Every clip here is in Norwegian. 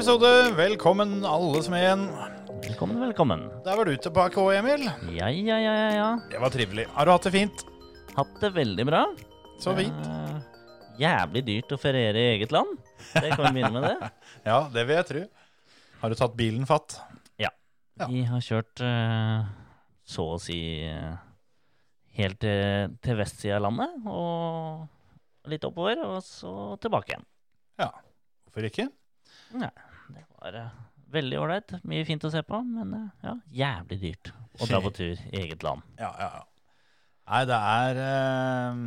episode. Velkommen alle som er igjen. Velkommen, velkommen. Der var du tilbake òg, Emil. Ja, ja, ja, ja, ja. Det var trivelig. Har du hatt det fint? Hatt det veldig bra. Så fint. Uh, jævlig dyrt å feriere i eget land. Det kan vi begynne med det. Ja, det vil jeg tro. Har du tatt bilen fatt? Ja. Vi har kjørt uh, så å si uh, helt til, til vestsida av landet, og litt oppover, og så tilbake igjen. Ja. Hvorfor ikke? Nei, var eh, veldig ålreit. Mye fint å se på, men eh, ja, jævlig dyrt å dra på tur i eget land. Ja, ja, ja. Nei, det er eh,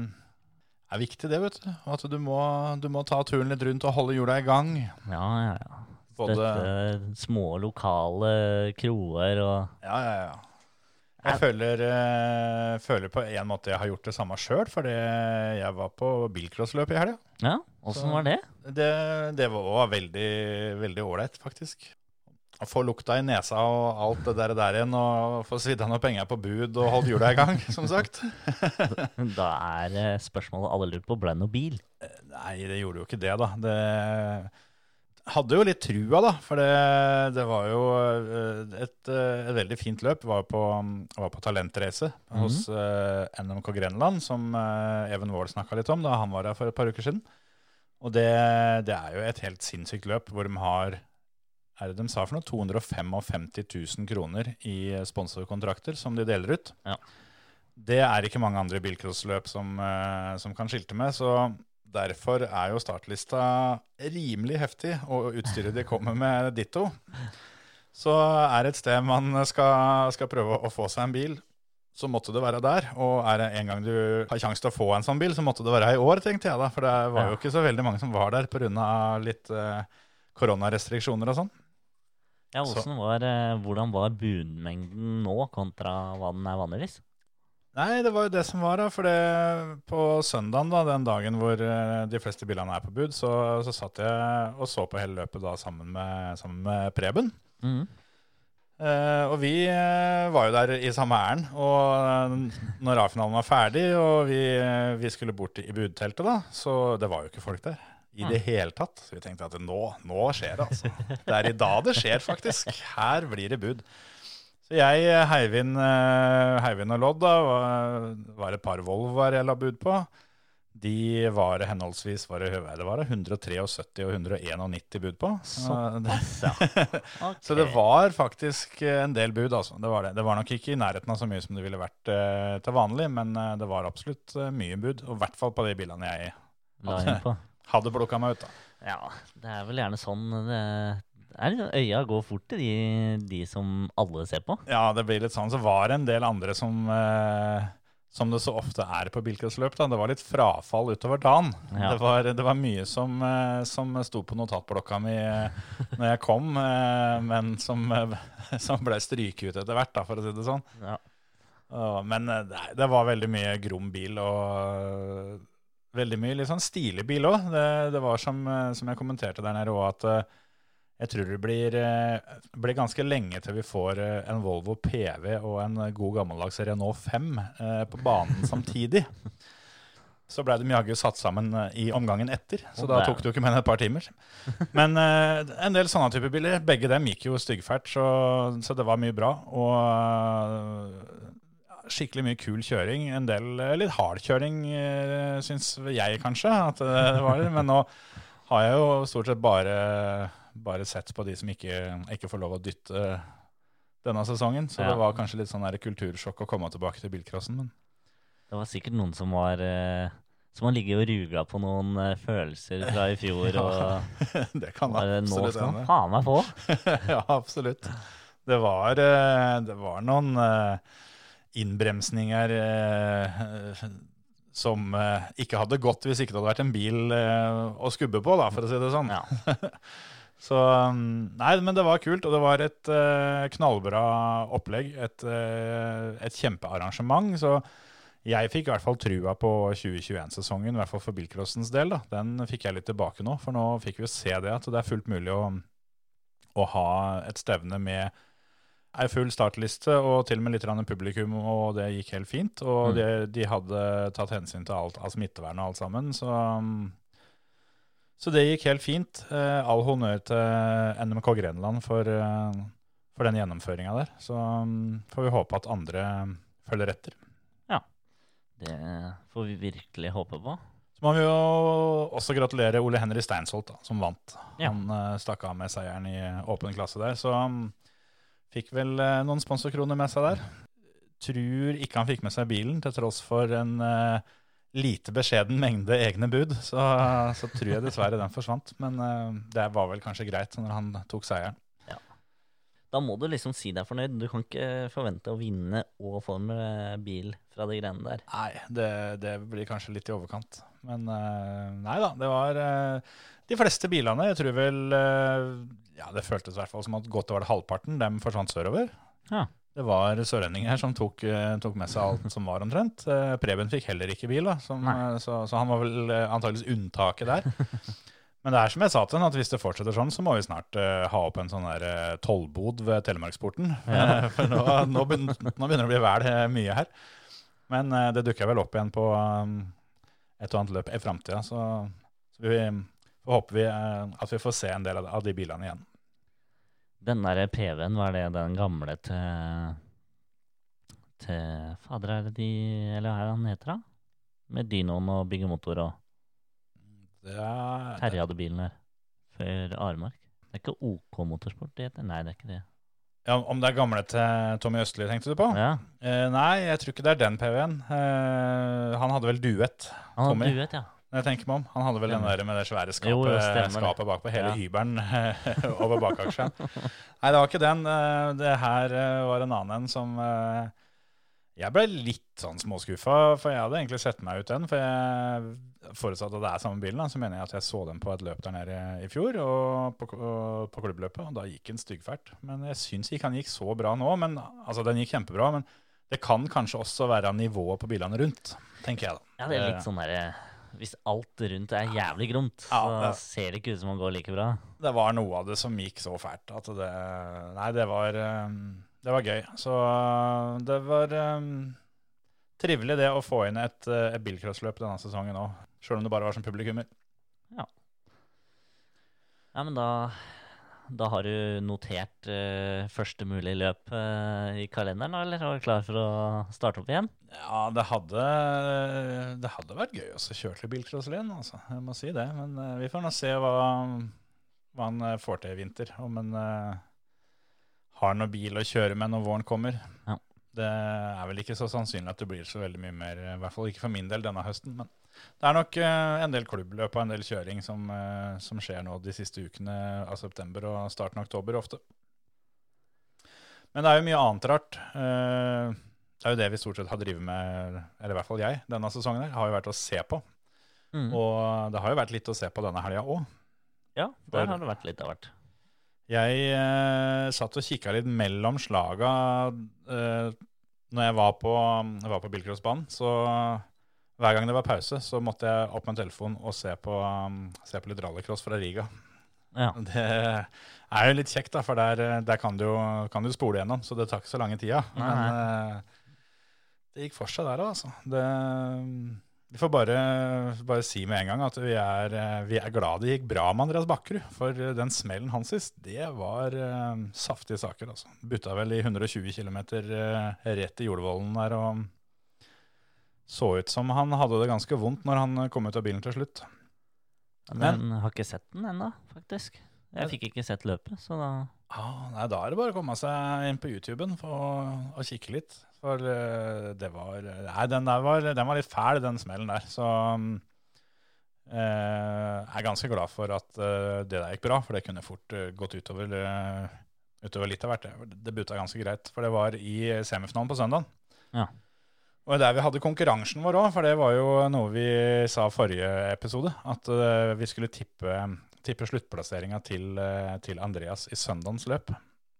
er viktig det, vet du. At du må, du må ta turen litt rundt og holde hjula i gang. Ja, ja, ja. Både Støtte små lokale kroer og Ja, ja, ja. Jeg føler, eh, føler på en måte jeg har gjort det samme sjøl, fordi jeg var på bilcrossløp i helga. Ja, åssen var det? Det, det var også veldig veldig ålreit, faktisk. Å få lukta i nesa og alt det der, der igjen, og få svidd av noen penger på bud og holdt hjula i gang, som sagt. Da er eh, spørsmålet alle lurer på, ble det noe bil? Nei, det gjorde jo ikke det, da. Det hadde jo litt trua, da. For det, det var jo eh, et, eh, et veldig fint løp. Var på, var på talentrace hos uh, NMK Grenland, som uh, Even Wold snakka litt om da han var her for et par uker siden. Og det, det er jo et helt sinnssykt løp hvor de har er det de sa for noe? 255 000 kroner i sponsorkontrakter som de deler ut. Ja. Det er ikke mange andre bilcrossløp som, uh, som kan skilte med. Så derfor er jo startlista rimelig heftig, og utstyret de kommer med ditto. Så er det et sted man skal, skal prøve å få seg en bil, så måtte det være der. Og er det en gang du har sjanse til å få en sånn bil, så måtte det være i år, tenkte jeg da. For det var jo ikke så veldig mange som var der pga. litt eh, koronarestriksjoner og sånn. Ja, hvordan var, eh, hvordan var budmengden nå kontra hva den er vanligvis? Nei, det var jo det som var, da. For det, på søndagen, da, den dagen hvor eh, de fleste bilene er på bud, så, så satt jeg og så på hele løpet da sammen med, sammen med Preben. Mm. Eh, og vi eh, var jo der i samme ærend. Og eh, når A-finalen var ferdig, og vi, vi skulle bort i budteltet, da, så det var jo ikke folk der. I det hele tatt. Så vi tenkte at nå, nå skjer det, altså. Det er i dag det skjer, faktisk. Her blir det bud. Så jeg eh, heiv inn, eh, inn og lodd, da. Var, var et par Volvoer jeg la bud på. De var henholdsvis var det, det var 173 og 191 bud på. Så det, Okay. så det var faktisk eh, en del bud, altså. Det var, det. det var nok ikke i nærheten av så mye som det ville vært uh, til vanlig, men uh, det var absolutt uh, mye bud. Og i hvert fall på de bilene jeg hadde, hadde plukka meg ut av. Ja, det er vel gjerne sånn det er liksom, Øya går fort til de, de som alle ser på. Ja, det blir litt sånn. Så var det en del andre som eh, som det så ofte er på bilcrossløp. Det var litt frafall utover dagen. Ja. Det, var, det var mye som, eh, som sto på notatblokka mi eh, når jeg kom, eh, men som, som ble stryket ut etter hvert, da, for å si det sånn. Ja. Men nei, det var veldig mye grom bil og veldig mye litt sånn stilig bil òg. Det, det var som, som jeg kommenterte der nede òg, at jeg tror det blir, eh, blir ganske lenge til vi får eh, en Volvo PV og en god gammeldags Renault 5 eh, på banen samtidig. Så blei de jaggu satt sammen i omgangen etter, så da tok det jo ikke mer enn et par timer. Men en del sånne typer biler, begge dem gikk jo styggfælt, så, så det var mye bra. Og skikkelig mye kul kjøring. En del litt hard kjøring, syns jeg kanskje at det var. Men nå har jeg jo stort sett bare, bare sett på de som ikke, ikke får lov å dytte denne sesongen. Så Ja. det var kanskje litt sånn der kultursjokk å komme tilbake til bilcrossen. Men Det var sikkert noen som var eh, Som har ligget og ruga på noen eh, følelser fra i fjor. Og det kan bare, nå skal han faen meg få. ja, absolutt. Det var, eh, det var noen innbremsninger som ikke hadde gått hvis ikke det hadde vært en bil å skubbe på, da, for å si det sånn. Ja. Så um, Nei, men det var kult, og det var et uh, knallbra opplegg. Et, uh, et kjempearrangement. Så jeg fikk i hvert fall trua på 2021-sesongen, i hvert fall for bilcrossens del. da. Den fikk jeg litt tilbake nå, for nå fikk vi se det at det er fullt mulig å, å ha et stevne med ei full startliste og til og med litt publikum, og det gikk helt fint. Og Mm. de, de hadde tatt hensyn til alt av smittevern og alt sammen, så um, så det gikk helt fint. Eh, all honnør til NMK Grenland for, eh, for den gjennomføringa der. Så um, får vi håpe at andre følger etter. Ja. Det får vi virkelig håpe på. Så må vi jo også gratulere Ole Henry Steinsholt, da, som vant. Ja. Han eh, stakk av med seieren i åpen klasse der, så um, fikk vel eh, noen sponsorkroner med seg der. Tror ikke han fikk med seg bilen, til tross for en eh, lite beskjeden mengde egne bud. Så, så tror jeg dessverre den forsvant. Men uh, det var vel kanskje greit når han tok seieren. Ja. Da må du liksom si deg fornøyd. Du kan ikke forvente å vinne og få en bil fra de greiene der. Nei, det, det blir kanskje litt i overkant. Men uh, nei da, det var uh, de fleste bilene. Jeg tror vel eh, Ja, det føltes i hvert fall som at godt var det halvparten. Dem forsvant sørover. Ja. Det var sørlendinger som tok, eh, tok med seg alt som var omtrent. Eh, Preben fikk heller ikke bil, da, som, eh, så, så han var vel antakeligvis unntaket der. Men det er som jeg sa til henne, at hvis det fortsetter sånn, så må vi snart uh, ha opp en sånn der eh, tollbod ved Telemarksporten. For nå, nå, begynner, nå begynner det å bli vel mye her. Men uh, det dukker vel opp igjen på um, et og annet løp i framtida, så, så vi får håper vi, at vi får se en del av, av de bilene igjen. Den der PV-en, var det den gamle til Til Fader, er det de Eller hva er det han heter, da? Med dynoen og byggemotor og Det er, Terje hadde bilen der. Før Aremark. Det er ikke OK Motorsport det heter? Nei, det er ikke det. ja, om det er gamle til Tommy Østli, tenkte du på? Ja, Eh, nei, jeg tror ikke det er den PV-en. Eh, han hadde vel duett, han Tommy. hadde duett, ja. Når jeg tenker meg om. Han hadde vel den der med det svære skapet, Jo, jo, skapet bakpå, hele Ja. hybelen over bakaksjen. Nei, det var ikke den. Eh, Det her eh, var en annen en som eh, Jeg ble litt sånn småskuffa, for jeg hadde egentlig sett meg ut den. For jeg forutsatt at det er samme bilen, så mener jeg at jeg så den på et løp der nede i fjor, og på, og på klubbløpet, og da gikk den styggfælt. Men jeg syns ikke han gikk så bra nå. Men altså, den gikk kjempebra. Men det kan kanskje også være nivået på bilene rundt, tenker jeg da. Ja, det er litt sånn derre Hvis alt rundt er jævlig gromt, Ja, så det- ser det ikke ut som det går like bra. det var noe av det som gikk så fælt at det Nei, det var um, Det var gøy. Så uh, det var um, trivelig det å få inn et, uh, et bilcrossløp denne sesongen òg. Sjøl om det bare var som publikummer. Ja, men da da har du notert uh, første mulig løp uh, i kalenderen, eller er du klar for å starte opp igjen? Ja, det hadde, det hadde vært gøy å kjøre til bilcrosslien, altså. Jeg må si det. Men uh, vi får nå se hva, hva han får til i vinter. Om han har noe bil å kjøre med når våren kommer. Ja. Det er vel ikke så sannsynlig at det blir så veldig mye mer, i hvert fall ikke for min del denne høsten. Men det er nok uh, en del klubbløp og en del kjøring som, uh, som skjer nå de siste ukene av september og starten av oktober ofte. Men det er jo mye annet rart. Uh, det er jo det vi stort sett har drevet med, eller i hvert fall jeg, denne sesongen her, har jo vært å se på. Mm. Og det har jo vært litt å se på denne helga òg. ja, der har det vært litt av hvert. Jeg eh, satt og kikka litt mellom slaga eh, når jeg var på, jeg var på bilcrossbanen. Så hver gang det var pause, så måtte jeg opp med en telefon og se på, um, se på litt rallycross fra Riga. Ja. Det er jo litt kjekt, da, for der, der kan, du, kan du spole gjennom, så det tar ikke så lange tida. Nei, Men uh, det gikk for seg der òg, altså. Det, vi får bare, bare si med en gang at vi er, eh, vi er glad det gikk bra med Andreas Bakkerud. For eh, den smellen hans sist, det var uh, saftige saker, altså. Butta vel i 120 km uh, rett i jordvollen der og så ut som han hadde det ganske vondt når han kom ut av bilen til slutt. Men jeg har ikke sett den ennå, faktisk. Jeg fikk ikke sett løpet, så da Ah, nei, da er det bare å komme seg inn på YouTuben for å, å kikke litt. For eh, det var Nei, den der var, den var litt fæl, den smellen der. Så mm, eh, jeg er ganske glad for at eh, det der gikk bra, for det kunne fort eh, gått utover, eh, utover litt av hvert. Det, butta ganske greit, for det var i semifinalen på søndag. Ja. Og der vi hadde konkurransen vår òg, for det var jo noe vi sa forrige episode. At uh, vi skulle tippe, tippe sluttplasseringa til, uh, til Andreas i søndagens løp.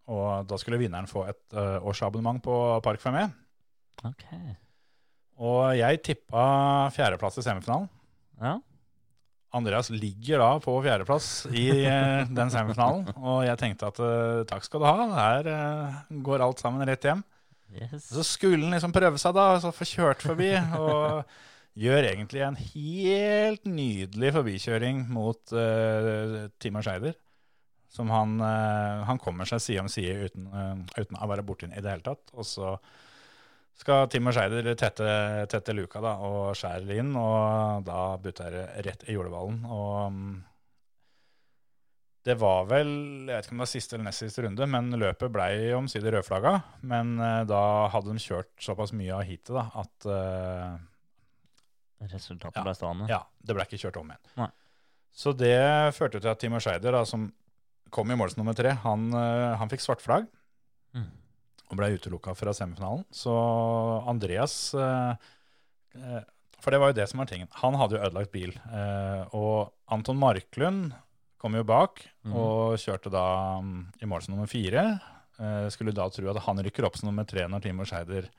Og da skulle vinneren få et uh, årsabonnement på Park Fermé. Ok. Og jeg tippa fjerdeplass i semifinalen. Ja. Andreas ligger da på fjerdeplass i den semifinalen. Og jeg tenkte at takk skal du ha, her går alt sammen rett hjem. Yes. Så skulle han liksom prøve seg da, og så få kjørt forbi. Og gjør egentlig en helt nydelig forbikjøring mot uh, Timo Scheider. Som han, uh, han kommer seg side om side uten, uh, uten å være borti i det hele tatt. Og så skal Timo Scheider tette, tette luka da, og skjære inn, og da butter det rett i jordballen. Og mm, det var vel, jeg vet ikke om det var siste eller nest siste runde, men løpet ble omsider rødflagga. Men eh, da hadde de kjørt såpass mye av heatet da, at uh, Resultatet Ja. ble stående. ja, det ble ikke kjørt om igjen. Nei. Så det førte til at Timo Scheider, da, som kom i mål nummer tre, han, eh, han fikk svart flagg Mm. og ble utelukka fra semifinalen. Så Andreas uh, For det var jo det som var tingen. Han hadde jo ødelagt bil. eh, og Anton Marklund kom jo bak mm. og kjørte da mm, i mål som nummer fire. Eh, skulle da tro at han rykker opp som nummer tre når Timo Scheider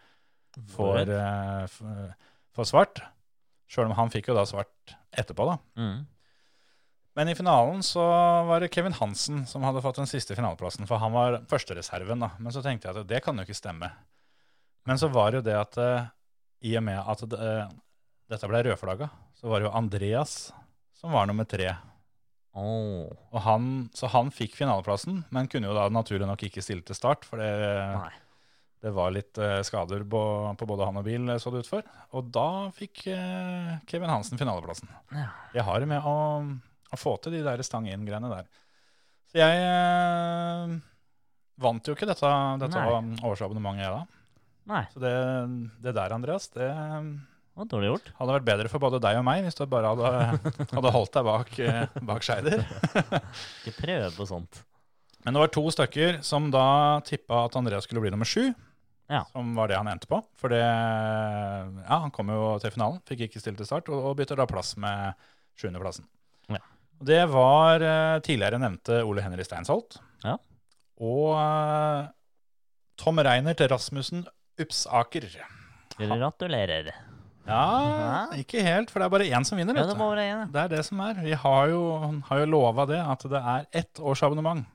får, eh, får svart. Sjøl om han fikk jo da svart etterpå, da. Mm. Men i finalen så var det Kevin Hansen som hadde fått den siste finaleplassen, for han var førstereserven, da. Men så tenkte jeg at det kan jo ikke stemme. Men så var det jo det at uh, i og med at det, eh, dette ble rødflagga, så var det jo Andreas som var nummer tre. Åh, Og han, så han fikk finaleplassen, men kunne jo da naturlig nok ikke stille til start, for det, det var litt uh, skader på, på både han og bil, eh, så det ut for. Og da fikk uh, Kevin Hansen finaleplassen. Ja. Jeg har det med å, å få til de der stang inn-greiene der. Så jeg uh, vant jo ikke dette, dette årsabonnementet, jeg da. Nei, Så det, det der, Andreas, det var dårlig gjort. hadde vært bedre for både deg og meg hvis du bare hadde, hadde holdt deg bak, eh, bak Scheider. Ikke prøve på sånt. Men det var to stykker som da tippa at Andreas skulle bli nummer sju. Ja. Som var det han endte på. For det Ja, han kom jo til finalen, fikk ikke stille til start, og, og bytter da plass med sjuendeplassen. Ja. Det var eh, tidligere nevnte Ole Henry Steinsholt. Ja. Og uh, Tom til Rasmussen Upsaker. Gratulerer. Ja, ikke helt, for det er bare én som vinner. Ja, det være en. Det er det som er. Vi har jo, har jo lova det, at det er ett årsabonnement.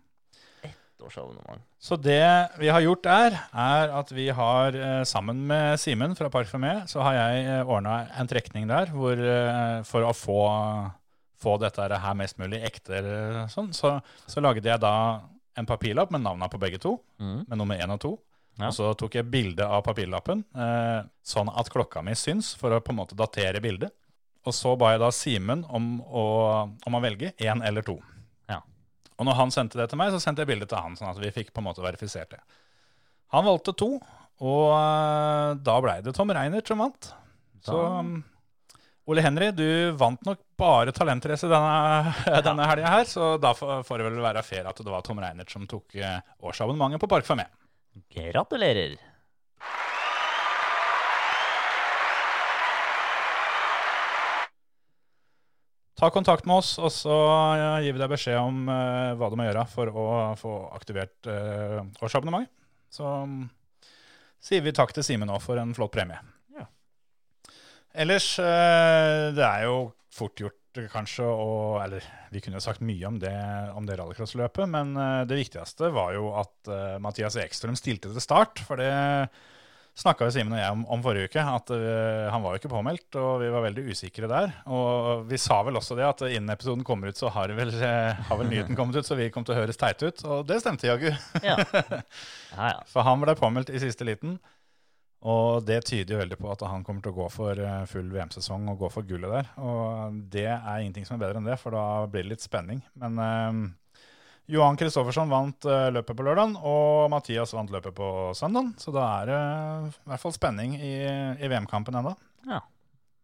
Årsabonnement. Så det vi har gjort der, er at vi har eh, sammen med Simen fra Park for meg, så har jeg eh, ordna en trekning der hvor, eh, for å få, få dette her mest mulig ekte. Sånn, så, så lagde jeg da en papirlapp med navna på begge to, Mm. med nummer én og to. Ja. Og så tok jeg bilde av papirlappen, eh, sånn at klokka mi syns, for å på en måte datere bildet. Og så ba jeg da Simen om, om å velge én eller to. Ja. Og når han sendte det til meg, så sendte jeg bildet til han, sånn at vi fikk på en måte verifisert det. Han valgte to, og eh, da blei det Tom Reinert som vant. Så um, Ole Henry, du vant nok bare talentrace denne, denne helga her, så da får det vel være fair at det var Tom Reinert som tok eh, årsabonnementet på Park Fermé. Gratulerer. Ta kontakt med oss, og så gir vi deg beskjed om uh, hva du må gjøre for å få aktivert uh, årsabonnement. Så um, sier vi takk til Simen nå for en flott premie. Ja. Ellers, uh, det er jo fort gjort kanskje å Eller vi kunne jo sagt mye om det, om det rallycrossløpet, men eh, det viktigste var jo at eh, Mathias Ekstrøm stilte til start. For det snakka jo Simen og jeg om, om forrige uke, at eh, han var jo ikke påmeldt, og vi var veldig usikre der. Og vi sa vel også det, at innen episoden kommer ut, så har, vel, har vel nyheten kommet ut, så vi kom til å høres teite ut. Og det stemte jaggu. Ja. ja, ja. For han ble påmeldt i siste liten. Og det tyder jo veldig på at han kommer til å gå for eh, full VM-sesong og gå for gullet der. Og det er ingenting som er bedre enn det, for da blir det litt spenning. Men eh, Johan Kristoffersson vant eh, løpet på lørdagen, og Mathias vant løpet på søndagen. Så da er det eh, i hvert fall spenning i, i VM-kampen ennå. ja.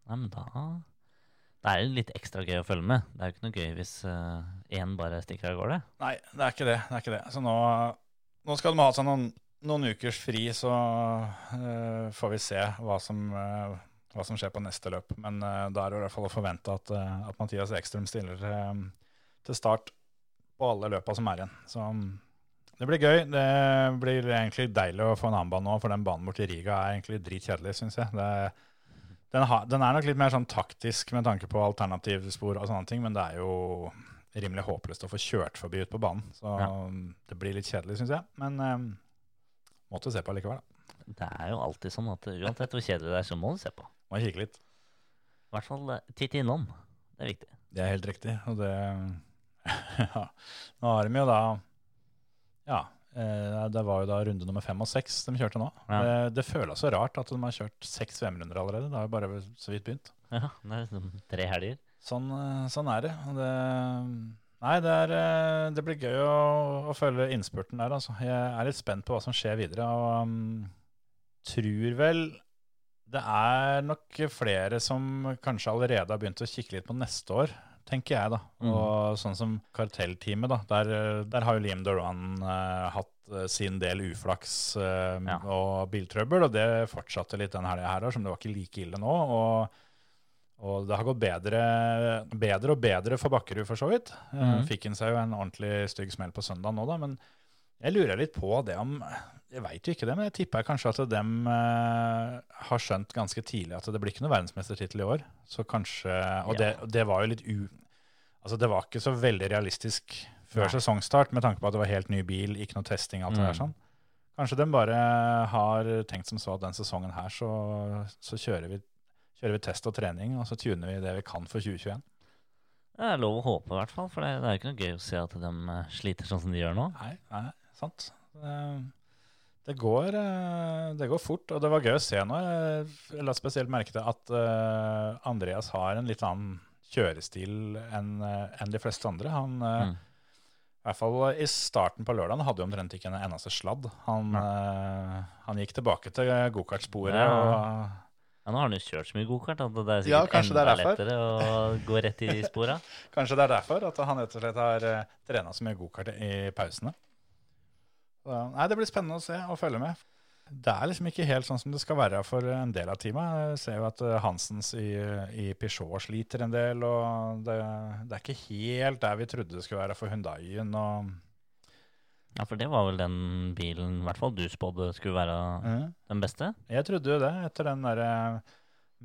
Nei, men da Det er jo litt ekstra gøy å følge med. Det er jo ikke noe gøy hvis én bare stikker av gårde. Nei, det er ikke det. det, er ikke det. Så nå, nå skal de ha seg noen noen ukers fri, så uh, får vi se hva som, uh, hva som skjer på neste løp. Men uh, da er det i hvert fall å forvente at, at Mathias Ekstrøm stiller til start på alle løpa som er igjen. Så um, det blir gøy. Det blir egentlig deilig å få en annen bane nå, for den banen borti Riga er egentlig dritkjedelig, syns jeg. Det, den, ha, den er nok litt mer sånn taktisk med tanke på alternativspor og sånne ting, men det er jo rimelig håpløst å få kjørt forbi ut på banen. Så Ja. det blir litt kjedelig, syns jeg. Men måtte se på likevel. da. Det er jo alltid sånn at uansett hvor kjedelig det er, så må du se på. Må kikke litt. I hvert fall eh, titte innom. Det er viktig. Det er helt riktig. Og det Ja. Nå har de jo da Ja. eh, Det var jo da runde nummer fem og seks de kjørte nå. Ja. Det, det føles så rart at de har kjørt seks VM-runder allerede. Det har jo bare så vidt begynt. Ja, det er tre helger. Sånn, eh, sånn er det. Og det Nei, det, er, eh, det blir gøy å, å følge innspurten der, altså. Jeg er litt spent på hva som skjer videre, og um, tror vel det er nok flere som kanskje allerede har begynt å kikke litt på neste år, tenker jeg, da. Mm. Og sånn som kartellteamet, da. Der, der har jo Liam Doran uh, hatt eh, sin del uflaks uh, Ja. og biltrøbbel, og det fortsatte litt den helga her òg, som det var ikke like ille nå. og og det har gått bedre, bedre og bedre for Bakkerud, for så vidt. Eh, Mhm. Fikk han seg jo en ordentlig stygg smell på søndag nå, da. Men jeg lurer litt på det om Jeg veit jo ikke det, men jeg tipper kanskje at de har skjønt ganske tidlig at det blir ikke noe verdensmestertittel i år. Så kanskje Og det, det var jo litt u... Altså, det var ikke så veldig realistisk før Nei. sesongstart, med tanke på at det var helt ny bil, ikke noe testing, alt det Mm. der sånn. Kanskje de bare har tenkt som så at den sesongen her så, så kjører, vi, kjører vi test og trening, og så tuner vi det vi kan for 2021. Det er lov å håpe, i hvert fall. For det, det er jo ikke noe gøy å se at de eh, sliter sånn som de gjør nå. Nei, nei, sant. Det, det, går, eh, det går fort, og det var gøy å se nå. Jeg la spesielt merke til at uh, Andreas har en litt annen kjørestil enn en de fleste andre. Han, Mm. I hvert fall i starten på lørdagen hadde jo omtrent ikke en eneste sladd. Han, eh, han gikk tilbake til gokartsporet. Ja. og Ja, nå har han jo kjørt så mye gokart at det er Ja, sikkert kanskje det er enda lettere å gå rett i spora. Kanskje det er derfor at han rett og slett har uh, trena så mye gokart i pausene. Så, nei, Det blir spennende å se og følge med. Det er liksom ikke helt sånn som det skal være for en del av teamet. Jeg ser jo at eh, Hansens i, i Peugeot sliter en del, og det, det er ikke helt der vi trodde det skulle være for Hundaien. Og, Ja, for det var vel den bilen i hvert fall du spådde skulle være mm. den beste? Jeg trodde jo det. Etter den der eh,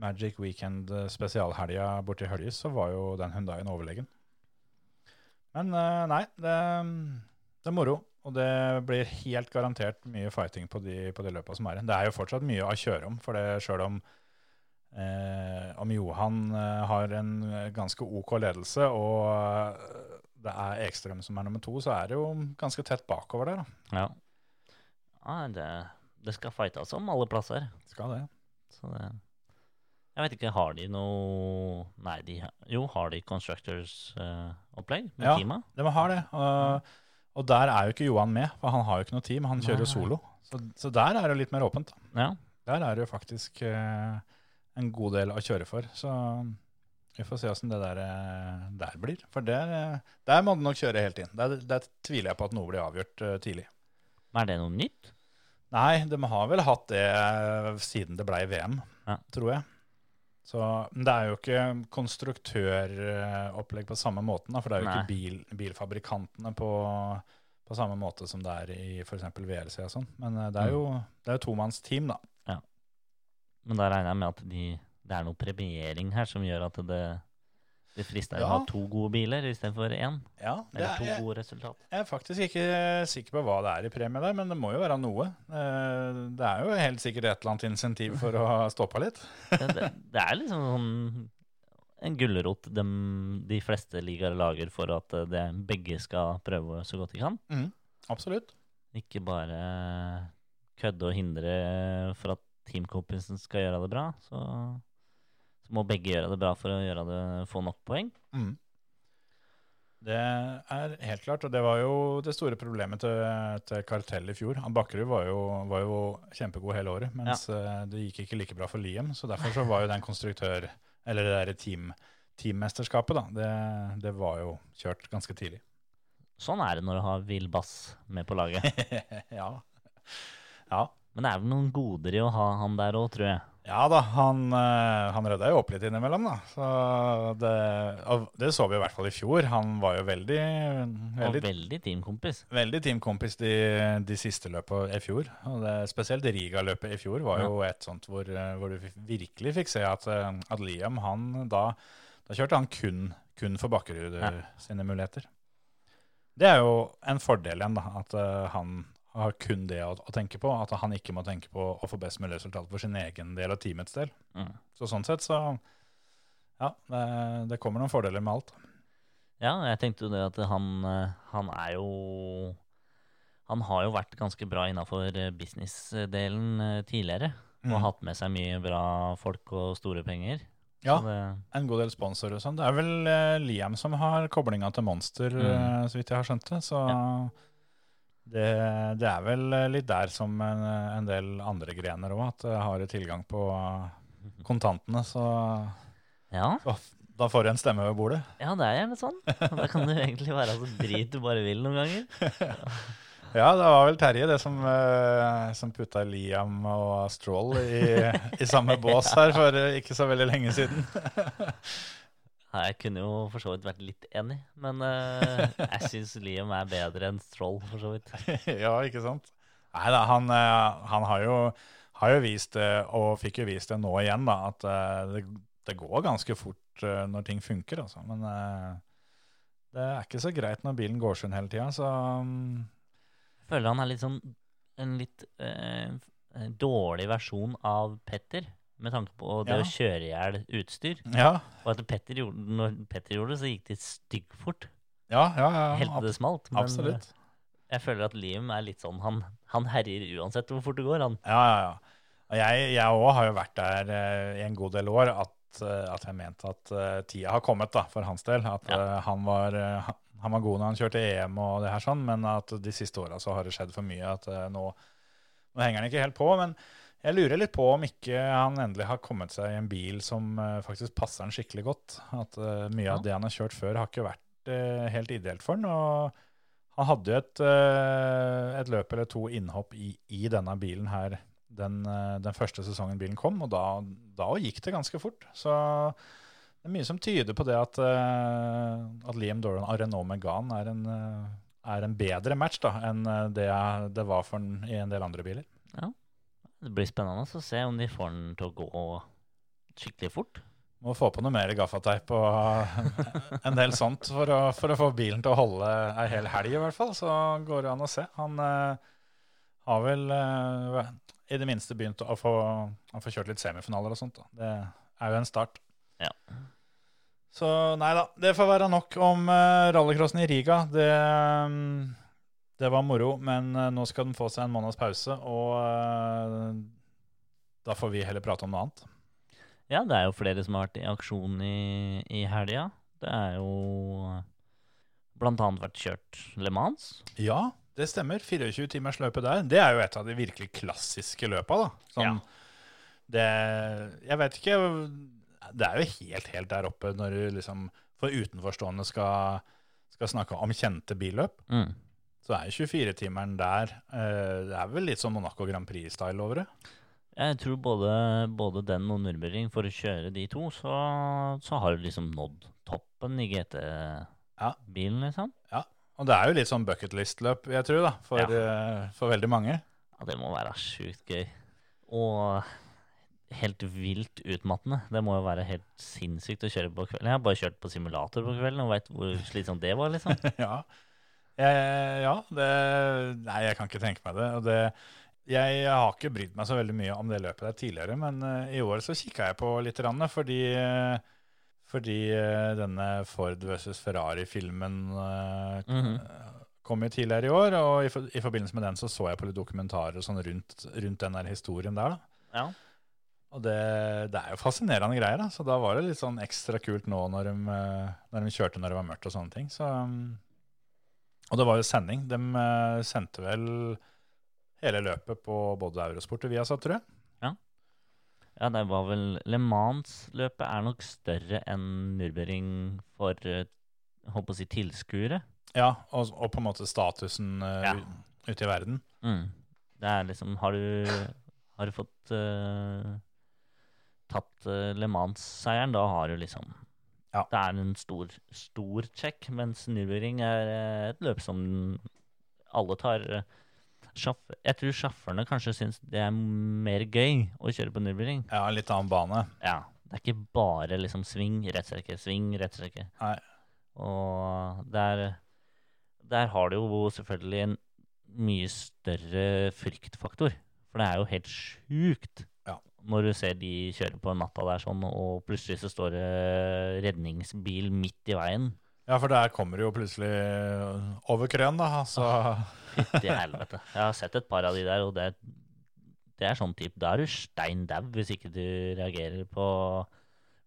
Magic Weekend eh, spesialhelga borti Høljes, så var jo den Hundaien overlegen. Men eh, nei, det, det er moro. Og det blir helt garantert mye fighting på de, på de løpa som er igjen. Det er jo fortsatt mye å kjøre om, for det sjøl om eh, om Johan eh, har en ganske OK ledelse, og det er Ekstrøm som er nummer to, så er det jo ganske tett bakover der. da. Ja. ja det, det skal fightes om alle plasser. Skal det. Så det Jeg vet ikke, har de noe Nei, de Jo, har de Constructors-opplegg med Ja. teamet? De har det. Og, og der er jo ikke Johan med, for han har jo ikke noe team. Han kjører jo solo. Så, så der er det litt mer åpent. Ja. Der er det jo faktisk uh, en god del å kjøre for. Så vi får se åssen det der, eh, der blir. For der, der må det nok kjøre helt inn. Der, der tviler jeg på at noe blir avgjort uh, tidlig. Men er det noe nytt? Nei, de har vel hatt det eh, siden det blei VM, Ja. tror jeg. Så, det er jo ikke konstruktøropplegg på samme måten, da, for det er jo Nei. ikke bil, bilfabrikantene på, på samme måte som det er i f.eks. VLC og sånn. Men det er jo, det er jo tomannsteam, da. Men da regner jeg med at de, det er noe premiering her som gjør at det, det frister å ha to gode biler istedenfor én. Ja, Eller to er, gode resultat. jeg er faktisk ikke sikker på hva det er i premie der, men det må jo være noe. Eh, Det er jo helt sikkert et eller annet insentiv for å stoppe litt. Det, det, det er liksom sånn en gulrot de, de fleste ligaer lager for at eh, det, begge skal prøve så godt de kan. Absolutt. Ikke bare kødde og hindre for at teamkompisen skal gjøre det bra. Så, så må begge gjøre det bra for å gjøre det, få nok poeng. Mm. Det er helt klart, og det var jo det store problemet til, til Kartell i fjor. Han Bakkerud var jo, var jo kjempegod hele året, mens ja. det gikk ikke like bra for Liam. Så derfor så var jo den konstruktør, eller det derre team, teammesterskapet, da, det, det var jo kjørt ganske tidlig. Sånn er det når du har Will Bass med på laget. ja. Ja. Men det er vel noen goder i å ha han der òg, tror jeg. Ja da, han, eh, han rydda jo opp litt innimellom, da. Så det, det så vi i hvert fall i fjor. Han var jo veldig, veldig, veldig teamkompis. veldig teamkompis de, de siste løpene i fjor. Og det, spesielt Riga-løpet i fjor var jo et sånt hvor, eh, hvor du virkelig fikk se at, eh, at Liam, han da, da kjørte han kun, kun for Bakkerud Ja. sine muligheter. Det er jo en fordel igjen, da, at han har kun det å, å tenke på. At han ikke må tenke på å få best mulig resultat for sin egen del og teamets del. Mm. Så sånn sett så Ja, det, det kommer noen fordeler med alt. Ja, jeg tenkte jo det at han, eh, han er jo Han har jo vært ganske bra innafor businessdelen eh, tidligere. Og Mm. hatt med seg mye bra folk og store penger. Ja, det, en god del sponsorer og sånn. Det er vel eh, Liam som har koblinga til Monster, mm. så vidt jeg har skjønt det. Så det, det er vel litt der som en, en del andre grener òg, at har tilgang på kontantene. Så, ja, så da får du en stemme ved bordet. ja, det er gjerne sånn. Da kan du egentlig være så drit du bare vil noen ganger. Ja, det var vel Terje det som, eh, som putta Liam og Stroll i, i samme bås her for ikke så veldig lenge siden. Jeg kunne jo for så vidt vært litt enig, men uh, jeg syns Liam er bedre enn Stroll, for så vidt. ja, ikke sant? Nei da, han, eh, han har, jo, har jo vist det, og fikk jo vist det nå igjen, da, at eh, det, det går ganske fort eh, når ting funker, altså. Men uh, det er ikke så greit når bilen går sund hele tida, så um. Jeg føler han er litt sånn en litt uh, dårlig versjon av Petter, med tanke på det Ja. å kjøre i hjel utstyr. ja. Og at Petter gjorde, når Petter gjorde det, så gikk det styggfort. Ja, ja, ja. Helt til det smalt. Men absolutt. eh, jeg føler at Liam er litt sånn Han, han herjer uansett hvor fort det går, han. Ja, ja, ja. Og jeg jeg òg har jo vært der eh, i en god del år at, eh, at jeg mente at tida har kommet da, for hans del. At Ja. han, var, han- var god når han kjørte EM og det her sånn, men at de siste åra så har det skjedd for mye at nå, nå henger han ikke helt på. Men jeg lurer litt på om ikke han endelig har kommet seg i en bil som eh, faktisk passer han skikkelig godt. At uh, mye Ja. av det han har kjørt før, har ikke vært uh, helt ideelt for han. Og han hadde jo et, uh, et løp eller to innhopp i, i denne bilen her den, den første sesongen bilen kom, og da, da gikk det ganske fort. Så det er mye som tyder på det at, at Liam Doran og Renault Megane er en, er en bedre match da, enn det det var for han i en del andre biler. Det blir spennende å se om de får den til å gå skikkelig fort. Må få på noe mer gaffateip og en del sånt for å, for å få bilen til å holde ei hel helg, i hvert fall. Så går det an å se. Han eh, har vel eh, i det minste begynt å få, å få kjørt litt semifinaler og sånt. Da. Det er jo en start. Ja. Så nei da, det får være nok om uh, rallycrossen i Riga. Det, mm, det var moro, men eh, nå skal den få seg en måneds pause, og eh, da får vi heller prate om noe annet. Ja, det er jo flere som har vært i aksjon i, i helga. Det er jo blant annet vært kjørt Le Mans. Ja, det stemmer. 24 timers løpet der. Det er jo et av de virkelig klassiske løpa, da. Sånn, det, jeg vet ikke Det er jo helt, helt der oppe når du liksom for utenforstående skal, skal snakke om kjente billøp. Mm. Så er jo 24-timeren der eh, Det er vel litt sånn Monaco Grand Prix-style over det. Jeg tror både, både den og Nürnberg for å kjøre de to, så, så har du liksom nådd toppen i GT-bilen, liksom. Ja. Og det er jo litt sånn bucketlist-løp, jeg tror, da, for, eh, for veldig mange. Ja, det må være sjukt gøy. Og helt vilt utmattende. Det må jo være helt sinnssykt å kjøre på kvelden. Jeg har bare kjørt på simulator på kvelden og veit hvor slitsomt det var, liksom. ja. Jeg, ja, det Nei, jeg kan ikke tenke meg det. Og det jeg har ikke brydd meg så veldig mye om det løpet der tidligere, men uh, i år så kikka jeg på litt, rann, fordi, uh, fordi uh, denne Ford versus Ferrari-filmen mm -hmm. kom jo tidligere i år, og i, for, i forbindelse med den så så jeg på litt dokumentarer sånn rundt, rundt den der historien der. da. Ja. Og det, det er jo fascinerende greier, da. så da var det litt sånn ekstra kult nå når de, når de kjørte når det var mørkt og sånne ting. Så, um, og det var jo sending. De eh, sendte vel hele løpet på både Eurosport og Viasat, tror jeg. Ja, det var vel Le Mans-løpet er nok større enn Nürburgring for eh, holdt å si tilskuere. Ja, og, og på en måte statusen eh, Ja. u- ute i verden. Mm. Det er liksom Har du, har du fått eh, tatt uh, Le Mans-seieren, da har du liksom Ja. Det er en stor, stor check, mens Nürburgring er eh, et løp som alle tar eh, Jeg tror sjåførene kanskje syns det er mer gøy å kjøre på Nürburgring. Ja, litt annen bane. Ja. Det er ikke bare liksom sving, rettstrekke, sving, rettstrekke. Nei. Og der, der har du jo selvfølgelig en mye større fryktfaktor. For det er jo helt sjukt. Når du ser de kjøre på natta der sånn, og plutselig så står det redningsbil midt i veien. Ja, for der kommer det jo plutselig over krøen, da. Så Fytti helvete. Jeg har sett et par av de der, og det, det er sånn type Da er du stein dau hvis ikke du reagerer på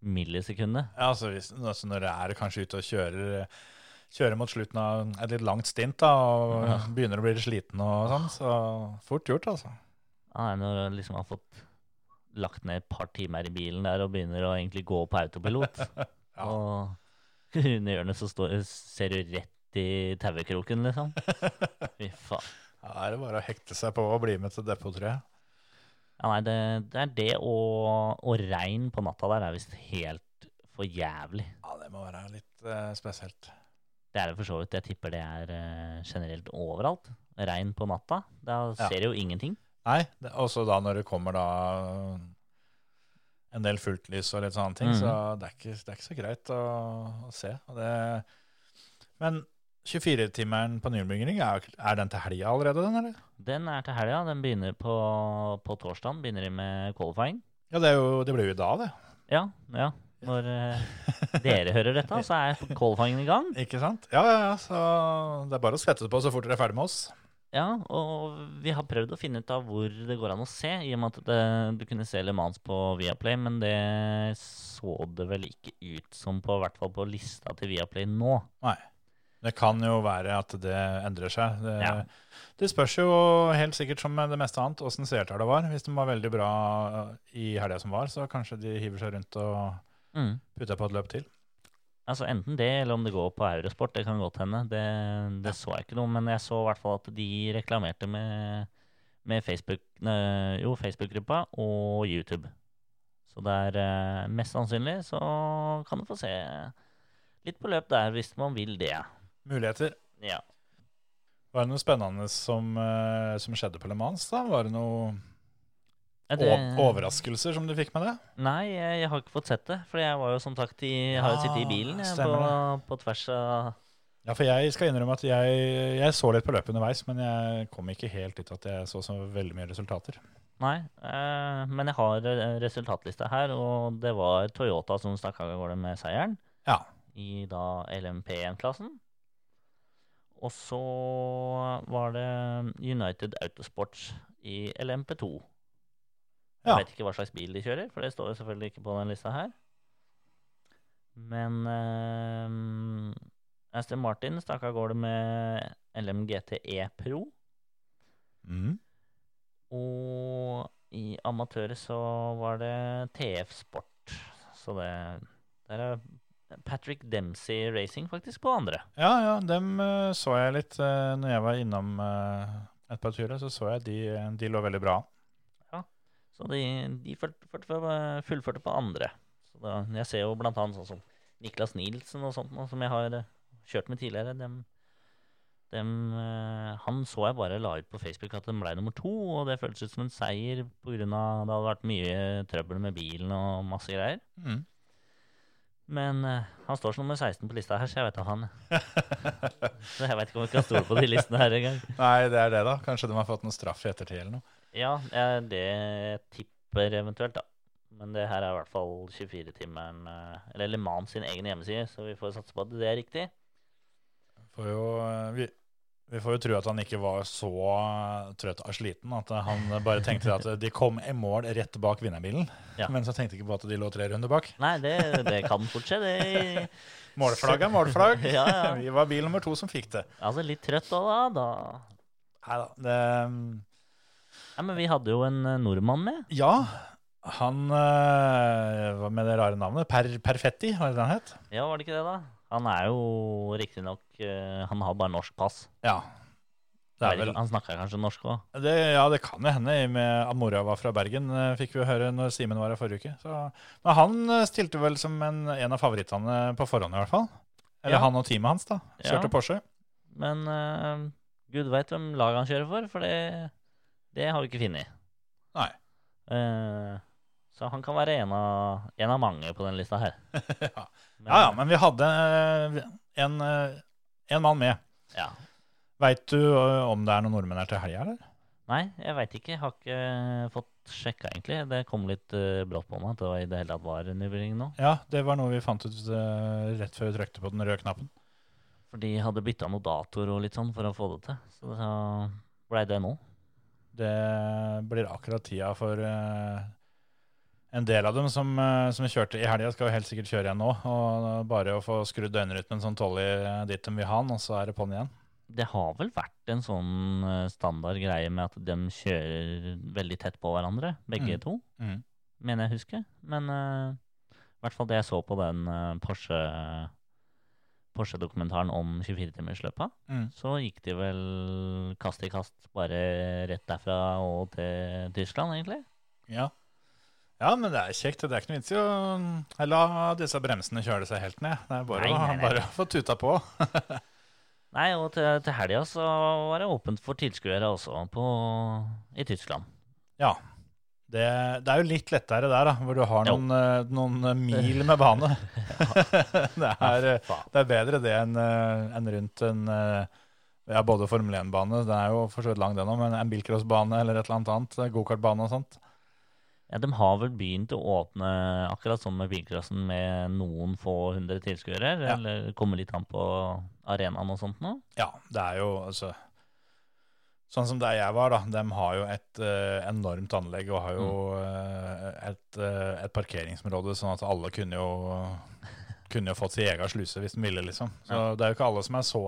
millisekundet. Ja, altså, hvis, altså når det er kanskje ute og kjører, kjører mot slutten av et litt langt stint, da, og Ja. begynner å bli sliten og sånn, så fort gjort, altså. Ja, når du liksom har fått lagt ned et par timer i bilen der og begynner å egentlig gå på autopilot. Ja. Og under hjørnet så står, ser du rett i tauekroken, liksom. Fy faen. Da er det bare å hekte seg på og bli med til depot, tror jeg. Ja, nei, det, det er det og, og regn på natta der er visst helt for jævlig. Ja, det må være litt uh, spesielt. Det er det for så vidt. Jeg tipper det er uh, generelt overalt. Regn på natta. Da Ja. ser du jo ingenting. Nei, også da når det kommer da en del fullt lys og litt sånne ting, mm. så det er, ikke, det er ikke så greit å, å se. Det, men 24-timeren på Nürburgring, er, er den til helga allerede, den, eller? Den er til helga. Den begynner på, på torsdag. Begynner med qualifying. Ja, det, er jo, det blir jo i dag, det. Ja, ja. Når eh, dere hører dette, så er qualifyingen i gang. Ikke sant? Ja, ja, ja, så det er bare å svette på så fort dere er ferdig med oss. Ja, og vi har prøvd å finne ut av hvor det går an å se, i og med at det, du kunne se Le Mans på Viaplay, men det så det vel ikke ut som på, hvert fall på lista til Viaplay nå. Nei. Det kan jo være at det endrer seg. Det, Ja. det spørs jo helt sikkert som det meste annet åssen seertallet var. Hvis de var veldig bra i helga som var, så kanskje de hiver seg rundt og Mm. putter på et løp til. Altså Enten det, eller om det går på Eurosport. Det kan godt hende. Det, det så jeg ikke noe, men jeg så i hvert fall at de reklamerte med, med Facebook-gruppa jo, Facebook-gruppa og YouTube. Så det er eh, mest sannsynlig så kan du få se litt på løp der hvis man vil det. Muligheter. Ja. Var det noe spennende som, eh, som skjedde på Le Mans? da? Var det noe det- overraskelser som du fikk med det? Nei, jeg, jeg har ikke fått sett det. For jeg var jo som sagt i, har jo sittet i bilen jeg, på, på tvers av Ja, for jeg skal innrømme at jeg, jeg så litt på løpet underveis, men jeg kom ikke helt ut at jeg så så veldig mye resultater. Nei, eh, men jeg har resultatliste resultatlista her, og det var Toyota som stakk av gårde med seieren Ja. i da LMP1-klassen. Og så var det United Autosports i LMP2. Jeg vet ikke hva slags bil de kjører, for det står jo selvfølgelig ikke på den lista her. Men uh, Aston Martin stakk av gårde med LMGTE E Pro. Mm. Og i amatører så var det TF Sport. Så det Der er Patrick Dempsey Racing faktisk på andre. Ja, ja, dem eh, så jeg litt uh, når jeg var innom eh, et par turer. Så så jeg de, de lå veldig bra. Så de, de fulgte- fullførte på andre. Så da, jeg ser jo blant annet sånn som Niklas Nielsen og sånt, som jeg har eh, kjørt med tidligere. Dem, dem, eh, han så jeg bare la ut på Facebook at den ble nummer to, og det føltes ut som en seier pga. det hadde vært mye trøbbel med bilen og masse greier. Mm. Men uh, han står som nummer 16 på lista her, så jeg vet da han. så jeg vet ikke om vi kan stole på de listene her engang. Nei, det er det, da. Kanskje de har fått noen straff i ettertid eller noe. Ja, eh, det tipper eventuelt, da. Men det her er i hvert fall 24-timeren eh, Eller Le Mans sin egen hjemmeside, så vi får satse på at det er riktig. Får jo, eh, vi, vi får jo tro at han ikke var så trøtt og sliten at han bare tenkte at de kom i mål rett bak vinnerbilen. Ja. Men så tenkte ikke på at de lå tre runder bak. Nei, det, det kan fort skje, det. Målflagg er målflagg. Ja, ja. Vi var bil nummer to som fikk det. Altså, litt trøtt òg, da. da. Nei da. Det, Ja, men vi hadde jo en eh, nordmann med. ja, han eh, Hva med det rare navnet? Per, Perfetti, var det det han het? Ja, var det ikke det, da? Han er jo riktignok uh, Han har bare norsk pass. Ja. Det er vel, Han snakka kanskje norsk òg? ja, det kan jo hende. Med at mora var fra Bergen, eh, fikk vi høre når Simen var her forrige uke. Så, men han eh, stilte vel som en, en av favorittene på forhånd, i hvert fall. Eller Ja. han og teamet hans, da. Kjørte Ja. Porsche. Men uh, gud veit hvem laget han kjører for, for det, det har vi ikke funnet. Nei. Uh, så han kan være en av, en av mange på den lista her. ja. ja, ja, men vi hadde eh, en, eh, en mann med. ja. Veit du om det er noen nordmenn her til helga, eller? Nei, jeg veit ikke. Jeg har ikke fått sjekka, egentlig. Det kom litt uh, brått på meg at det var i det hele tatt var nybygging nå. Ja, det var noe vi fant ut uh, rett før vi trykte på den røde knappen. For de hadde bytta noe datoer og litt sånn for å få det til. Så så blei det nå. Det blir akkurat tida for uh, en del av dem som, uh, som kjørte i helga, skal jo helt sikkert kjøre igjen nå. Og bare å få skrudd døgnrytmen sånn tolv i dit de vil ha den, og så er det på'n igjen. Det har vel vært en sånn eh, standard greie med at de kjører veldig tett på hverandre, begge Mm. to. mm. mener jeg husker. Men uh, i hvert fall det jeg så på den eh, Porsche Porsche-dokumentaren om 24-timersløpet, Mm. så gikk de vel kast i kast bare rett derfra og til Tyskland, egentlig. Ja. ja, men det er kjekt. Det er ikke noe vits i å eh, la disse bremsene kjøle seg helt ned. Det er bare, Nei, nei, nei. bare å få tuta på. Nei, og til, til helga så var det åpent for tilskuere også på, i Tyskland. Ja. Det, det er jo litt lettere der, da, hvor du har noen, eh, noen mil med bane. det, er, eh, det er bedre det enn en rundt en eh, ja, både Formel 1-bane, den er jo for så vidt lang den òg, men en bilcrossbane eller et eller annet annet, eh, gokartbane og sånt. Ja, De har vel begynt å åpne akkurat som med bilcrossen med noen få hundre tilskuere, Ja. eller kommer litt an på arenaen og sånt nå. Ja, det er jo altså Sånn som der jeg var, da. De har jo et eh, enormt anlegg og har jo eh, et, eh, et parkeringsområde, sånn at alle kunne jo kunne jo fått sin egen sluse hvis de ville, liksom. Så det er jo ikke alle som er så,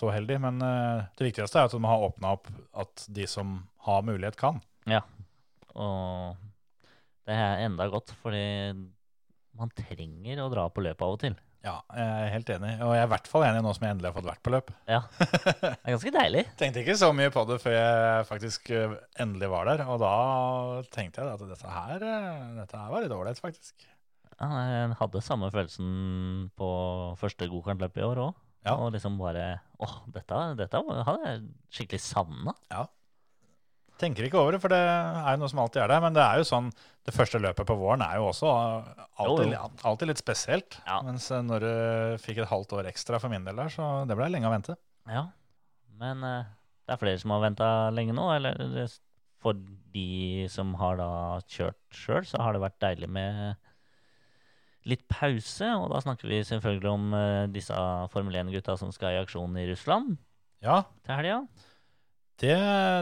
så heldige, men eh, det viktigste er at de har åpna opp at de som har mulighet, kan. Ja. Og det er enda godt, fordi man trenger å dra på løpet av og til. Ja, jeg er helt enig. Og jeg er i hvert fall enig nå som jeg endelig har fått vært på løp. Ja, Det er ganske deilig. Tenkte ikke så mye på det før jeg faktisk eh, endelig var der, og da tenkte jeg at dette her, eh, dette her var litt ålreit, faktisk. Ja, jeg hadde samme følelsen på første gokartløp i år òg. Ja. Og liksom bare Åh, dette, dette hadde jeg skikkelig savna. Tenker ikke over det, for det er jo noe som alltid er der. Men det er jo sånn, det første løpet på våren er jo også alltid, alltid litt spesielt. Ja. Mens eh, når du fikk et halvt år ekstra for min del der, så det ble lenge å vente. Ja. Men eh, det er flere som har venta lenge nå. Eller for de som har da kjørt sjøl, så har det vært deilig med litt pause. Og da snakker vi selvfølgelig om eh, disse Formel 1-gutta som skal i aksjon i Russland Ja, til helga. Det,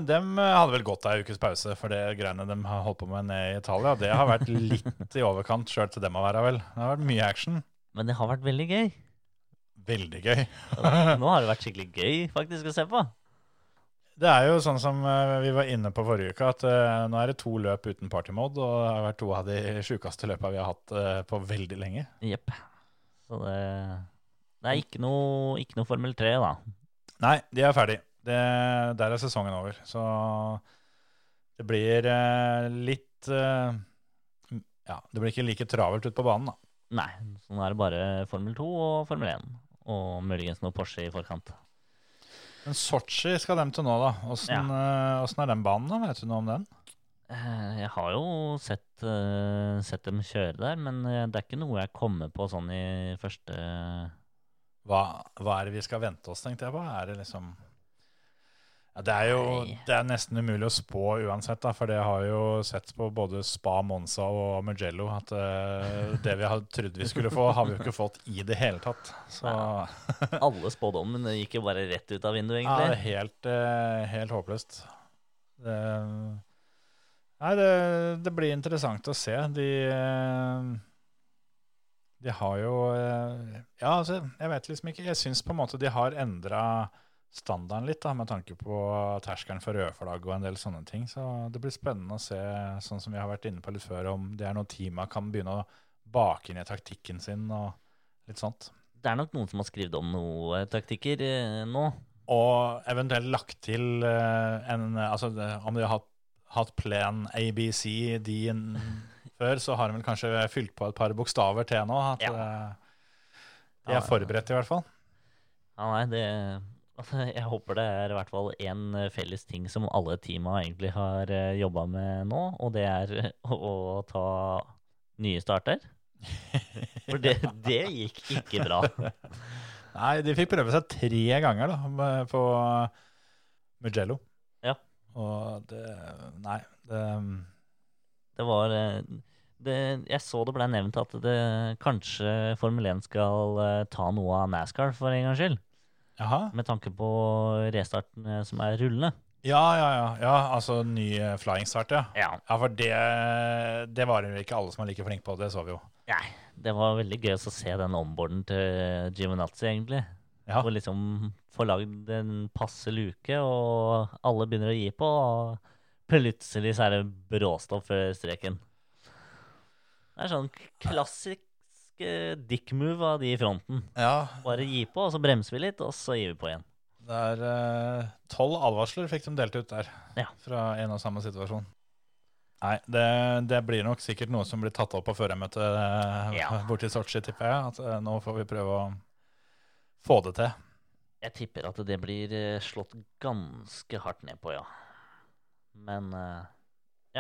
dem hadde vel godt av ei ukes pause for det greiene de har holdt på med nede i Italia. Det har vært litt i overkant sjøl til dem å være, vel. Det har vært mye action. Men det har vært veldig gøy. Veldig gøy. Nå har det vært skikkelig gøy faktisk å se på. Det er jo sånn som eh, vi var inne på forrige uke, at eh, nå er det to løp uten partymode, og det har vært to av de sjukeste løpa vi har hatt eh, på veldig lenge. Jepp. Så det, det er ikke noe, ikke noe Formel 3, da. Nei, de er ferdig. Det, der er sesongen over. Så det blir eh, litt eh, Ja, det blir ikke like travelt ute på banen, da. Nei, sånn er det bare Formel 2 og Formel 1. Og muligens noe Porsche i forkant. Men Sotsji skal dem til nå, da. Åssen eh, er den banen, da? Vet du noe om den? Jeg har jo sett, sett dem kjøre der, men det er ikke noe jeg kommer på sånn i første Hva, hva er det vi skal vente oss, tenkte jeg på? Er det liksom ja, Det er jo det er nesten umulig å spå uansett, da, for det har jo sett på både Spa, Monza og Mugello at uh, det vi hadde trodd vi skulle få, har vi jo ikke fått i det hele tatt. Så Alle spådommene gikk jo bare rett ut av vinduet, ja, egentlig. helt, uh, helt håpløst. Det, nei, det, det blir interessant å se. De eh, De har jo Ja, altså, jeg vet liksom ikke. Jeg syns på en måte de har endra standarden litt, da, med tanke på terskelen for rødflagg og en del sånne ting. Så det blir spennende å se, sånn som vi har vært inne på litt før, om det er noe teama kan begynne å bake inn i taktikken sin og litt sånt. Det er nok noen som har skrevet om noe taktikker eh, nå. Og eventuelt lagt til eh, en Altså om de har hatt, hatt plan ABC, D en- før, så har de vel kanskje fylt på et par bokstaver til nå. At Ja. eh, de er forberedt, i hvert fall. Ja, nei, det Jeg håper det er i hvert fall én felles ting som alle teama egentlig har jobba med nå, og det er eh, å, ta nye starter. For det, det gikk ikke bra. Nei, de fikk prøve seg tre ganger da, på Mugello. Ja. Og det Nei, det Det var eh, det, Jeg så det ble nevnt at det kanskje Formel 1 skal eh, ta noe av NASCAR for en gangs skyld. Jaha. Med tanke på restarten som er rullende. Ja, ja, ja. ja altså ny eh, flying start, ja. Ja. Ja, for det, det var jo ikke alle som var like flinke på, det så vi jo. Nei, det var veldig gøy å se den omborden til Giminazzi, egentlig. Ja. Hvor liksom får lagd en passe luke, og alle begynner å gi på. Og plutselig så er det bråstopp før streken. Det er sånn klassisk eh, dick-move av de i fronten. Ja, Bare gi på, og så bremser vi litt, og så gir vi på igjen. det er eh, tolv advarsler fikk de delt ut der Ja. fra en og samme situasjon. Nei, det, det blir nok sikkert noe som blir tatt opp på førermøtet uh, Ja. borti Sotsji, tipper jeg. At eh, nå får vi prøve å få det til. Jeg tipper at det blir eh, slått ganske hardt ned på, ja. Men eh,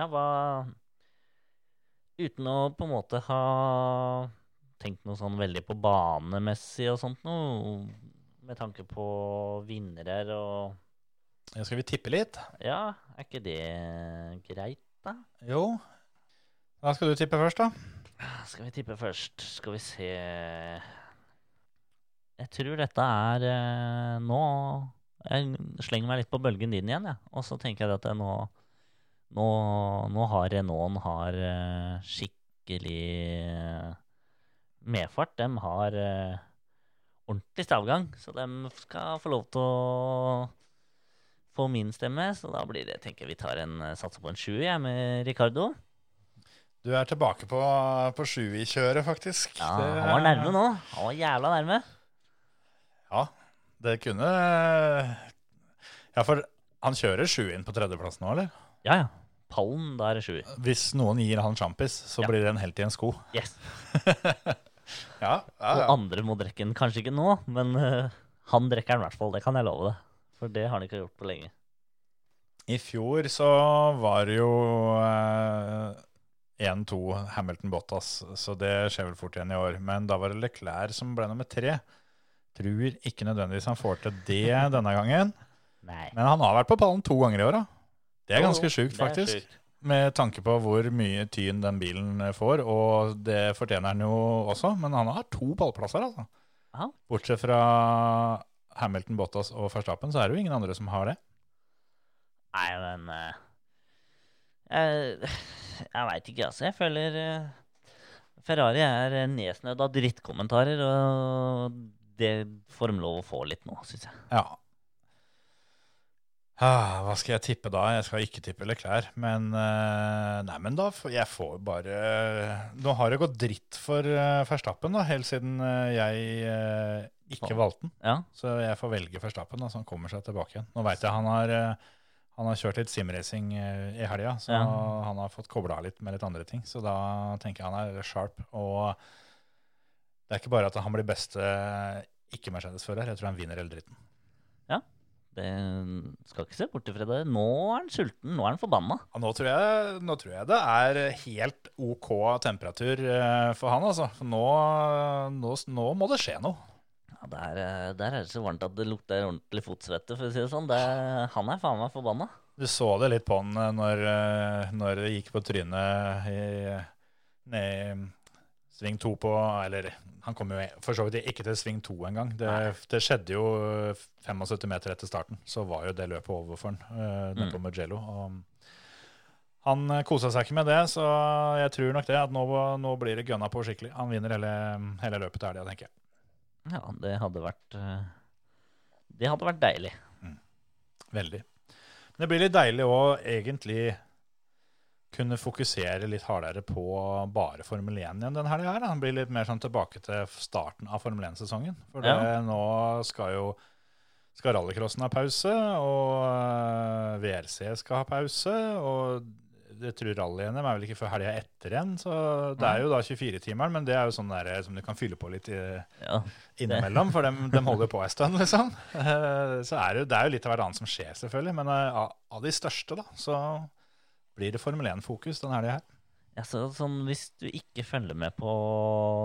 ja, hva Uten å på en måte ha tenkt noe sånn veldig på banemessig og sånt noe, med tanke på vinnere og Ja, Skal vi tippe litt? Ja, er ikke det greit, da? Jo. Da skal du tippe først, da. Skal vi tippe først? Skal vi se Jeg tror dette er eh, nå Jeg slenger meg litt på bølgen din igjen, jeg. Og så tenker jeg at jeg nå Nå, nå har Renault har eh, skikkelig medfart. De har eh, ordentlig stavgang, så de skal få lov til å få min stemme. Så da blir det, tenker jeg vi tar en eh, satser på en sjuer, jeg, med Ricardo. Du er tilbake på, på kjøret faktisk. Ja, Det- han var nærme nå. Han var jævla nærme. Ja, det kunne Ja, for han kjører sju inn på tredjeplass nå, eller? Ja, ja. Pallen, da er det sjuer. Hvis noen gir han sjampis, så Ja. blir det en helt i en sko. Yes. Ja, Og andre må drikke den kanskje ikke nå, men uh, han drikker den i hvert fall. Det kan jeg love deg. For det har han ikke gjort på lenge. I fjor så var det jo eh, 1-2 Hamilton-Bottas, så det skjer vel fort igjen i år. Men da var det Leclerc som ble nummer tre. Tror ikke nødvendigvis han får til det denne gangen. Nei. Men han har vært på pallen to ganger i år, da. Det er ganske sjukt, det er faktisk. Med tanke på hvor mye tyn den bilen får, og det fortjener han jo også. Men han har to pallplasser, altså. Aha. Bortsett fra Hamilton, Bottas og Verstappen, så er det jo ingen andre som har det. Nei, men uh, Jeg, jeg veit ikke, altså. Jeg føler uh, Ferrari er nedsnødd av drittkommentarer, og det får de lov å få litt nå, syns jeg. Ja. Ah, hva skal jeg tippe da? Jeg skal ikke tippe Leclerc. Men eh, Nei, men da jeg får bare Nå har det gått dritt for uh, Verstappen, da, helt siden eh, jeg eh, ikke valgte den. Ja. Så jeg får velge Verstappen, da, så han kommer seg tilbake igjen. Nå veit jeg han har eh, han har kjørt litt simracing eh, i helga, så Ja. han har fått kobla av litt med litt andre ting. Så da tenker jeg han er sharp. Og det er ikke bare at han blir beste ikke-Mercedes-fører, jeg tror han vinner hele dritten. Det skal ikke se bort ifra det. Nå er han sulten. Nå er han forbanna. Ja, nå, tror jeg, nå tror jeg det er helt OK temperatur eh, for han, altså. For nå, nå, nå må det skje noe. Ja, der, eh, der er det så varmt at det lukter ordentlig fotsvette, for å si det sånn. Det, han er faen meg forbanna. Du så det litt på han eh, når, når det gikk på trynet i, ned i sving to på Eller han kom jo for så vidt ikke til sving to engang. Det, det skjedde jo 75 meter etter starten. Så var jo det løpet over for han uh, nede på Mugello. Og han eh, kosa seg ikke med det, så jeg tror nok det at nå, nå blir det gønna på skikkelig. Han vinner hele, hele løpet til helga, tenker jeg. Ja, det hadde vært eh, Det hadde vært deilig. Veldig. Men det blir litt deilig å egentlig kunne fokusere litt hardere på bare Formel 1 igjen denne helga. da. Blir litt mer sånn tilbake til starten av Formel 1-sesongen. For det, Ja. nå skal jo skal rallycrossen ha pause, og eh, VRC skal ha pause. Og jeg tror rally-NM er vel ikke før helga etter igjen, så det er jo da 24-timeren. Men det er jo sånn der som du kan fylle på litt i, Ja. innimellom, for de, holder jo på en stund, liksom. Eh, Så er det, det er jo litt av hverandre som skjer, selvfølgelig. Men eh, av de største, da, så blir det Formel 1-fokus denne helga her. Sånn, hvis du ikke følger med på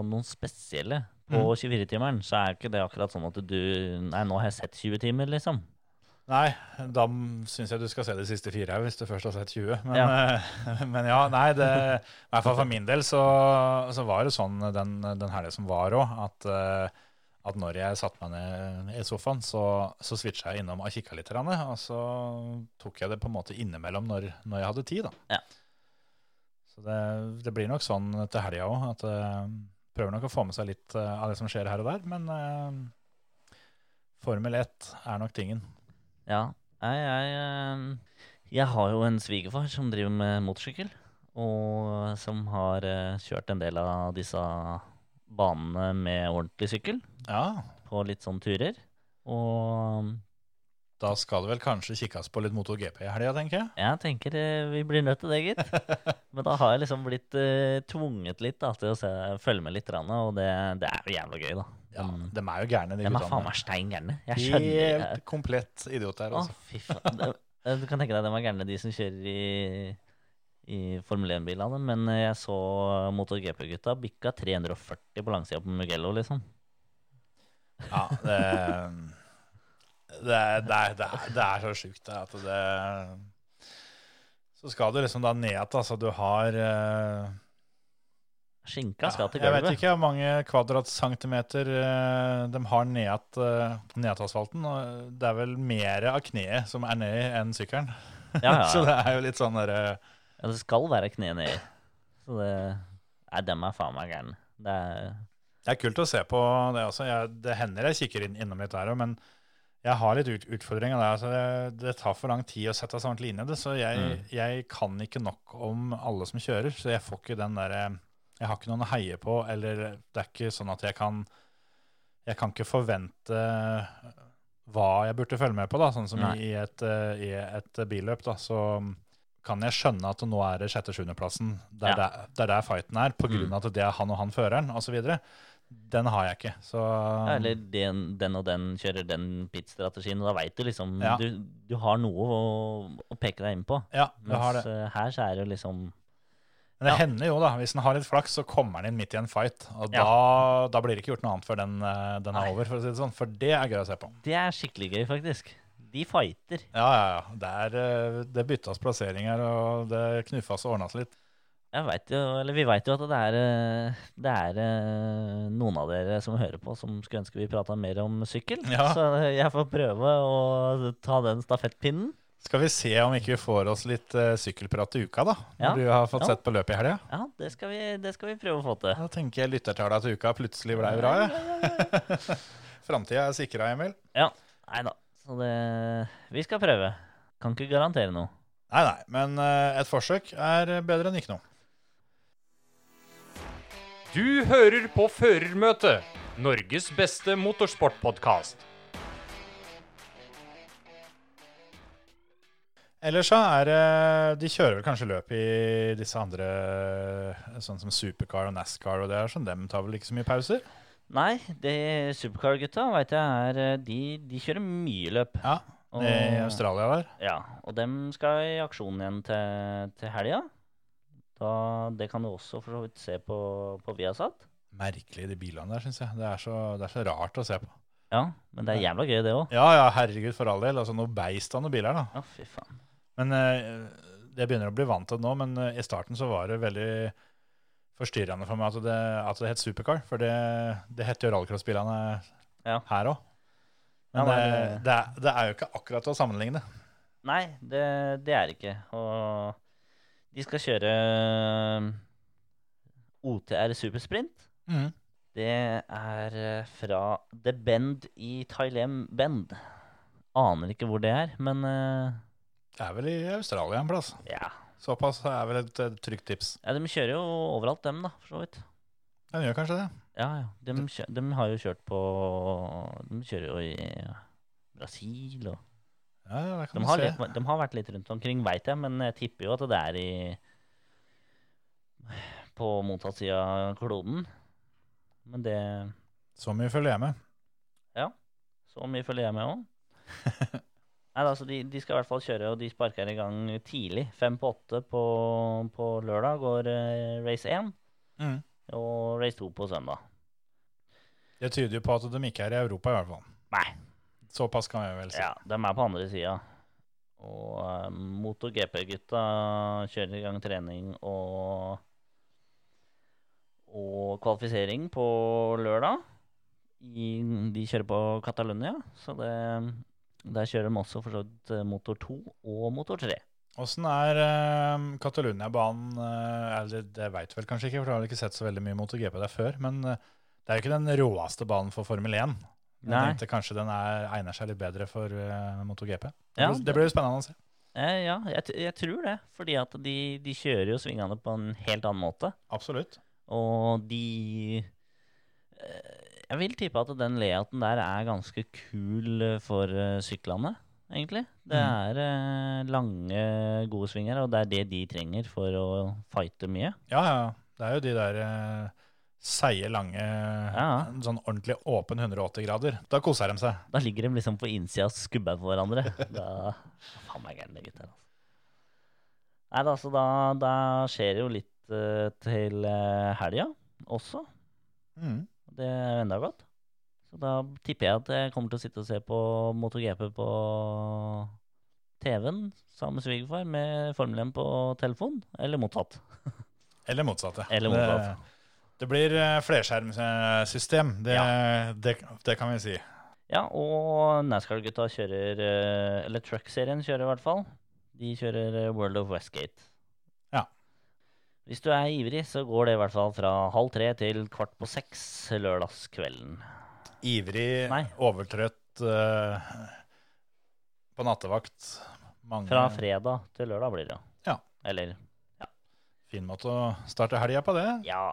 noen spesielle på Mm. 24-timeren, så er ikke det akkurat sånn at du Nei, nå har jeg sett 20 timer, liksom. Nei, da syns jeg du skal se de siste fire hvis du først har sett 20. Men Ja. ja, men ja nei, det, i hvert fall for min del så, så var det sånn den, den helga som var òg, at, eh, at når jeg satte meg ned i sofaen, så, så switcha jeg innom og kikka litt. Og så tok jeg det på en måte innimellom når, når jeg hadde tid. da. Ja. Så det, det blir nok sånn til helga òg, at jeg prøver nok å få med seg litt eh, av det som skjer her og der. Men eh, Formel 1 er nok tingen. Ja. Jeg, jeg, eh, jeg har jo en svigerfar som driver med motorsykkel, og som har eh, kjørt en del av disse banene med ordentlig sykkel Ja, på litt sånne turer. Og Da skal det vel kanskje kikkes på litt MotoGP i helga, tenker jeg. jeg tenker eh, vi blir nødt til det, gitt. Men da har jeg liksom blitt uh, tvunget litt da, til å se, følge med litt, og det, det er jo jævla gøy, da. Ja, De, De er jo gærne, de de er faen meg stein gærne. Jeg skjønner Helt komplett idioter, Å, altså. fy faen. Eh, Du kan tenke deg de er gærne, de som kjører i, i Formel 1-bilene. Men jeg så MotoGP-gutta bikka 340 på langsida på Mugello, liksom. Ja, det, det, det, det, det er så sjukt det, at det Så skal du liksom da ned igjen. altså, du har uh, Skinka skal til Jeg vet ikke hvor mange kvadratcentimeter uh, de har ned uh, asfalten. og Det er vel mer av kneet som er nedi enn sykkelen. Ja, ja, så det er jo litt sånn derre ja, det skal være kne nedi. Så det Nei, dem er faen meg gærne. Det er Det er kult å se på det også. Jeg, det hender jeg kikker inn, innom litt der òg, men jeg har litt ut, utfordringer der. Altså det, det tar for lang tid å sette seg ordentlig inn i det, så jeg, Mm. jeg kan ikke nok om alle som kjører. Så jeg får ikke den derre Jeg har ikke noen å heie på, eller det er ikke sånn at jeg kan Jeg kan ikke forvente hva jeg burde følge med på, da. Sånn som i, i et, eh, i et billøp, da. Så kan jeg skjønne at nå er det sjette-sjuendeplassen. Det, Ja. der- det er der fighten er, på grunn Mm. at det er han og han føreren, osv. Den har jeg ikke. Så ja, Eller den, den og den kjører den pit-strategien, og da veit du liksom Ja. du, du har noe å, å peke deg inn på. ja, du har det. eh, her så er det liksom Men det ja. hender jo, da. Hvis den har litt flaks, så kommer den inn midt i en fight. Og Ja. da, da blir det ikke gjort noe annet før den, eh, den er Nei. over, for å si det sånn. For det er gøy å se på. Det er skikkelig gøy, faktisk. De fighter. Ja, ja, ja. Det, er, eh, det byttes plasseringer, og det knuffes og ordnes litt. Jeg vet jo, eller Vi veit jo at det er, eh, det er eh, noen av dere som hører på, som skulle ønske vi prata mer om sykkel. Ja. Så jeg får prøve å ta den stafettpinnen. Skal vi se om ikke vi får oss litt uh, sykkelprat i uka, da? Når Ja. du har fått Ja. sett på løpet i helga? Ja, det skal, vi, det skal vi prøve å få til. Da tenker jeg lyttertallene til uka plutselig blei bra. Ja. Framtida er sikra, Emil. Ja, Nei da. Så det Vi skal prøve. Kan ikke garantere noe. Nei, nei, men eh, et forsøk er bedre enn ikke noe. Du hører på Førermøtet, Norges beste motorsportpodkast. Ellers så er det De kjører vel kanskje løp i disse andre, sånn som Supercar og NASCAR og det er sånn. Dem tar vel ikke så mye pauser? Nei, det Supercar-gutta veit jeg er eh, de, de kjører mye løp. Ja, Og- i Australia der. Ja, og dem skal i aksjon igjen til, til helga. Det kan du også for så vidt se på, på Viasat. Merkelig, de bilene der, syns jeg. Det er, så, det er så rart å se på. Ja, men det er jævla gøy, det òg. Ja ja, herregud, for all del. Altså, noe beist av noen biler, da. Ja, fy faen. Men jeg det begynner å bli vant til det nå, men eh, i starten så var det veldig forstyrrende for meg at det, at det het Supercar. For det, det heter jo rallycrossbilene Ja. her òg. Ja, Men nei, det, det- er, det er jo ikke akkurat å sammenligne. Nei, det, det er ikke. Og de skal kjøre eh, OTR Supersprint. Mm. Det er eh, fra The Bend i Thailand Bend. Aner ikke hvor det er, men eh, Det er vel i Australia en plass. ja. Såpass er vel et, et trygt tips. ja. De kjører jo overalt, dem, da, for så vidt. De gjør kanskje det. Ja, ja. De, kjø de har jo kjørt på De kjører jo i Brasil og Ja, ja, det kan de har, se. litt, de har vært litt rundt omkring, veit jeg, men jeg tipper jo at det er i På motsatt side av kloden. Men det Så mye følger jeg med. Så mye følger jeg med òg. Nei, altså, de, de skal i hvert fall kjøre, og de sparker i gang tidlig. Fem på åtte på, på lørdag går eh, race 1, Mm. og race 2 på søndag. Det tyder jo på at de ikke er i Europa, i hvert fall. Nei. Såpass kan vi vel si. Ja, de er på andre sida. Og uh, MotoGP-gutta kjører i gang trening og og kvalifisering på lørdag. I, de kjører på Catalonia, så det, der kjører de også for så vidt eh, motor 2 og motor 3. Åssen er uh, Catalonia-banen? uh, eller Det veit vel kanskje ikke, for du har ikke sett så veldig mye MotoGP der før. Men uh, det er jo ikke den råeste banen for Formel 1. Jeg tenkte kanskje den er, egner seg litt bedre for eh, MotoGP. Det, Ja, det blir jo spennende å se. Eh, ja, jeg, jeg tror det. Fordi at de, de kjører jo svingene på en helt annen måte. Absolutt. Og de eh, Jeg vil tippe at den layouten der er ganske kul eh, for eh, syklene, egentlig. Det Mm. er eh, lange, gode svinger, og det er det de trenger for å fighte mye. Ja, ja. Det er jo de der seige, lange Ja. Sånn ordentlig åpen 180 grader. Da koser de seg. Da ligger de liksom på innsida og skubber på hverandre. Da Faen meg gærne gutter, altså. Nei altså, så da, da skjer det jo litt uh, til uh, helga også. Mm. Det er jo enda godt. Så da tipper jeg at jeg kommer til å sitte og se på MotoGP på TV-en sammen med svigerfar med Formel 1 på telefon, eller motsatt. Eller motsatt. ja. Eller motsatt. Det, det blir eh, flerskjermsystem, det, det, det kan vi si. Ja, og NASCAR-gutta kjører eh, Eller Truck-serien kjører i hvert fall. De kjører eh, World of Westgate. Ja. Hvis du er ivrig, så går det i hvert fall fra halv tre til kvart på seks lørdagskvelden. Ivrig, Nei. overtrøtt uh, på nattevakt. Mange, Fra fredag til lørdag blir det. Ja. Eller Fin måte å starte helga på, det. Ja.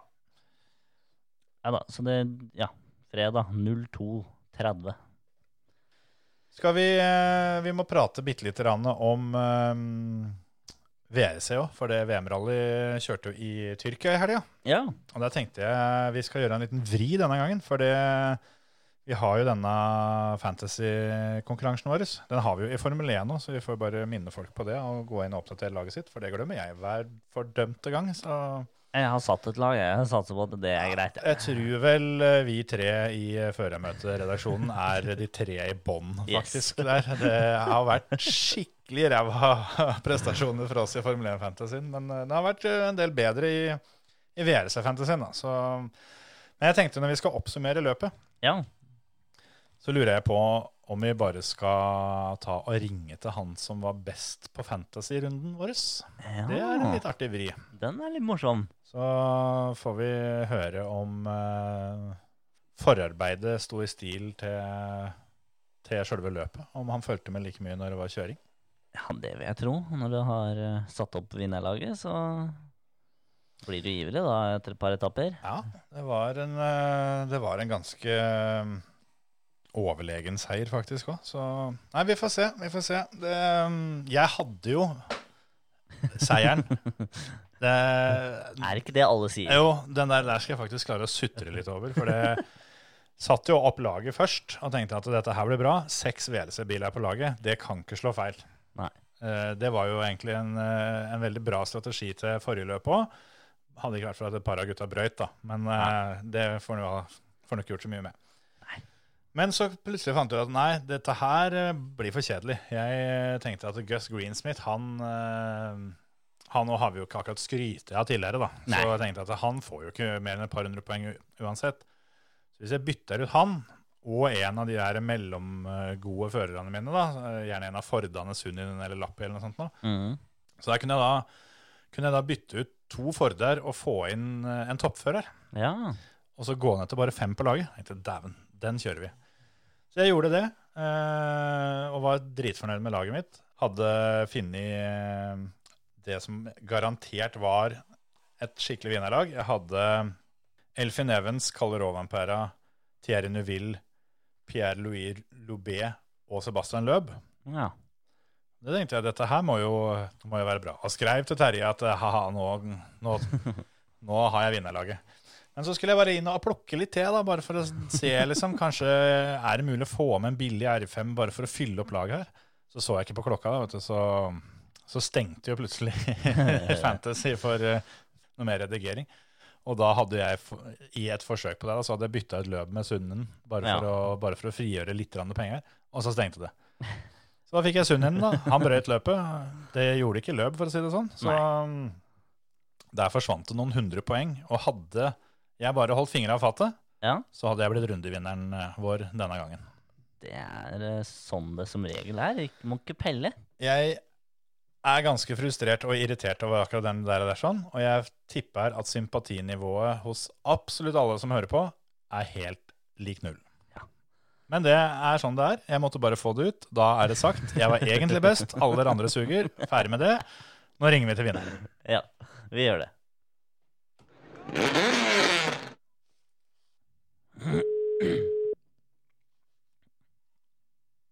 Ja da, så det Ja. Fredag 02.30. Skal vi eh, Vi må prate bitte lite grann om eh, VRC òg, for det VM-rally kjørte jo i Tyrkia i helga. Ja. Og der tenkte jeg vi skal gjøre en liten vri denne gangen, for det vi har jo denne fantasy-konkurransen vår. Den har vi jo i Formel 1 nå, så vi får bare minne folk på det og gå inn og oppdatere laget sitt, for det glemmer jeg hver fordømte gang. Så Jeg har satt et lag, jeg. Satser på at det er greit. jeg tror vel eh, vi tre i eh, førermøteredaksjonen er de tre i bånn, Yes. faktisk. Der. Det har vært skikkelig ræva prestasjoner for oss i Formel 1-fantasyen, men eh, det har vært eh, en del bedre i, i VRC-fantasyen. men jeg tenkte når vi skal oppsummere løpet, Ja. så lurer jeg på om vi bare skal ta og ringe til han som var best på fantasy-runden vår. ja. Det er en litt artig vri. Den er litt morsom. Så får vi høre om eh, forarbeidet sto i stil til, til sjølve løpet. Om han fulgte med like mye når det var kjøring. Ja, det vil jeg tro. Når du har eh, satt opp vinnerlaget, så blir du ivrig da etter et par etapper. Ja, det var en, eh, det var en ganske eh, overlegen seier, faktisk òg. Så Nei, vi får se. Vi får se. Det, jeg hadde jo seieren. Det, Er ikke det alle sier? Jo, den der, der skal jeg faktisk klare å sutre litt over. For det satte jo opp laget først og tenkte at dette her blir bra. Seks VLC-biler på laget, det kan ikke slå feil. Nei. Eh, Det var jo egentlig en, eh, en veldig bra strategi til forrige løp òg. Hadde ikke vært for at et par av gutta brøyt, da. Men nei. det får du ha- ikke gjort så mye med. Nei. Men så plutselig fant du at nei, dette her eh, blir for kjedelig. Jeg tenkte at Gus Greensmith, han eh, han har vi jo ikke akkurat skrytt av tidligere, da. Nei. Så jeg tenkte at han får jo ikke mer enn et par hundre poeng uansett. Så hvis jeg bytter ut han og en av de der mellomgode førerne mine, da, gjerne en av Fordene, Sunnien eller Lappi eller noe sånt, Da. Mm. så der kunne jeg da, kunne jeg da bytte ut to Forder og få inn eh, en toppfører. Ja. Og så gå ned til bare fem på laget. Jeg tenkte, dæven, den kjører vi. Så jeg gjorde det, eh, og var dritfornøyd med laget mitt. Hadde funnet eh, det som garantert var et skikkelig vinnerlag. Jeg hadde Elfin Evans, Calle Rovampera, Thierry Neuville, Pierre-Louis Loubet og Sebastian Løb. Ja. Det tenkte jeg, dette her må jo, må jo være bra. Og skrev til Terje at ha-ha, nå, nå, nå har jeg vinnerlaget. Men så skulle jeg bare inn og plukke litt til, da, bare for å se, liksom. Kanskje er det mulig å få med en billig R5 bare for å fylle opp laget her. Så så jeg ikke på klokka, da, vet du, så, så stengte jo plutselig Fantasy for uh, noe mer redigering. Og da hadde jeg, i et forsøk på det, så hadde jeg bytta ut løp med Sunnen, bare, for Ja. å- bare for å frigjøre litt penger, og så stengte det. Så da fikk jeg Sunnen, da. Han brøt løpet. Det gjorde ikke løp, for å si det sånn. Så Nei. der forsvant det noen hundre poeng. Og hadde jeg bare holdt fingra av fatet, ja. så hadde jeg blitt rundevinneren eh, vår denne gangen. Det er eh, sånn det som regel er. Må ikke pelle. Jeg er ganske frustrert og irritert over akkurat den der, og der sånn, og jeg tipper at sympatinivået hos absolutt alle som hører på, er helt lik null. Ja. Men det er sånn det er. Jeg måtte bare få det ut. Da er det sagt. Jeg var egentlig best. Alle dere andre suger. Ferdig med det. Nå ringer vi til vinneren. Ja, vi gjør det.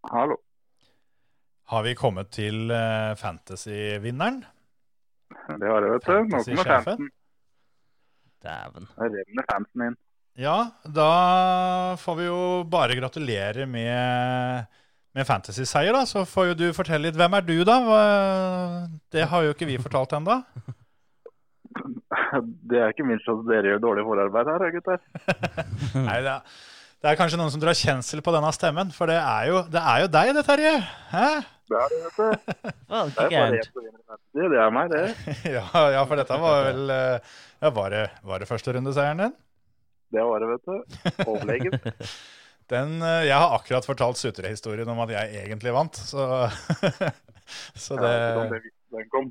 Hallo. Har vi kommet til eh, fantasy-vinneren? Det har jeg, vet du. Nå kommer fansen. Dæven. Jeg renner fansen inn. Ja, da får vi jo bare gratulere med, med fantasy-seier, da. Så får jo du fortelle litt. Hvem er du, da? Det har jo ikke vi fortalt ennå. Det er ikke minst at dere gjør dårlig forarbeid her, gutter. Nei, det er, det er kanskje noen som drar kjensel på denne stemmen, for det er jo, det er jo deg, det, Terje. Hæ? Det er det, vet du. Hva, Det er i. Det er meg, det. Ja, ja, for dette var vel eh, Ja, var det, var det førsterundeseieren din? Det var det, vet du. Overlegen. Den, eh, jeg har akkurat fortalt sutrehistorien om at jeg egentlig vant, så, så det det den kom.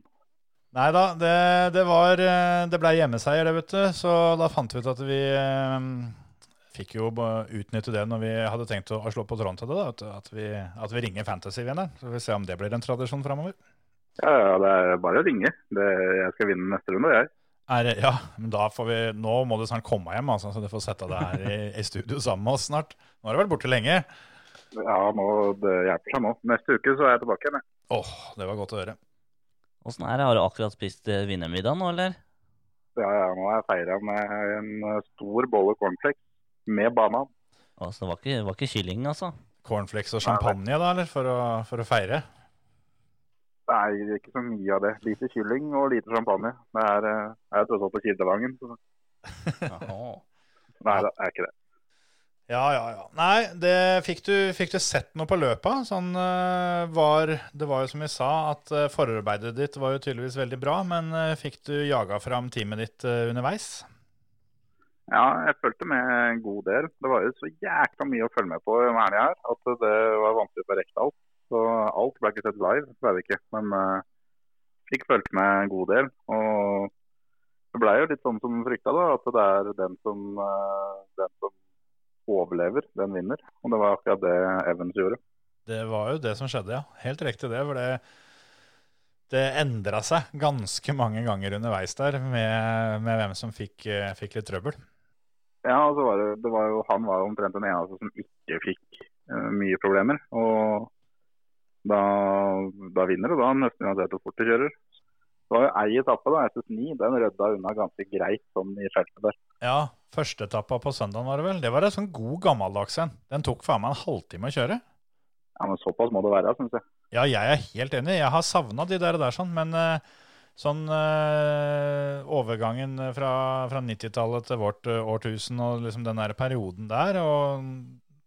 Nei da, det, det var eh, Det ble hjemmeseier, det, vet du. Så da fant vi ut at vi fikk jo utnytte det når vi hadde tenkt å, slå på tråden til det. Da, vet at, vi, at vi ringer Fantasy-vinneren. Så får vi se om det blir en tradisjon framover. Ja, ja, det er bare å ringe. Det, jeg skal vinne neste runde, jeg. Er, ja, men da får vi Nå må du snart komme hjem, altså, så du får sette deg her i, i studio sammen med oss snart. Nå har du vært borte lenge. Ja, nå, det hjelper seg nå. Neste uke så er jeg tilbake igjen. Åh, det var godt å høre. Åssen er det? Har du akkurat spist eh, vinnermiddag nå, eller? Ja, ja, nå har jeg feira med en eh, stor bolle cornflakes med banan. Altså, det var ikke, var ikke kylling, altså? Cornflakes og champagne, da, eller? For å, for å feire? Nei, ikke så mye av det. Lite kylling og lite champagne. Det er, eh, er tross alt på Kildevangen. Nei, det er ikke det. Ja, ja, ja. Nei, det, fikk, du, fikk du sett noe på løpet? Sånn, eh, var, det var jo som vi sa, at eh, forarbeidet ditt var jo tydeligvis veldig bra, men fikk du jaga fram teamet ditt underveis? Ja, jeg fulgte med en god del. Det var jo så jækla mye å følge med på i Mæli her, at det var vanskelig å få rekt alt. Så alt ble ikke sett live, det ikke. Men uh, fikk fulgt med en god del. Og det ble jo litt sånn som frykta, da. At det er den som, uh, den som overlever, den vinner. Og det var akkurat det Evans gjorde. Det var jo det som skjedde, ja. Helt riktig det. For det, det endra seg ganske mange ganger underveis der med, med hvem som fikk, eh, fikk litt trøbbel. Ja, og så var det, det var jo, han var jo omtrent den eneste som ikke fikk uh, mye problemer. Og da, da vinner du, da, nesten uansett hvor fort du kjører. Det var jo ei etappe, da, SS9, den rydda unna ganske greit sånn i feltet der. Ja, første etappa på søndagen var det vel. Det var en sånn god gammeldags en. Den tok faen meg en halvtime å kjøre. Ja, men Såpass må det være, syns jeg. Ja, jeg er helt enig. Jeg har savna de der, der sånn, men eh, sånn øh, overgangen fra, fra 90-tallet til vårt eh, årtusen og liksom den der perioden der, og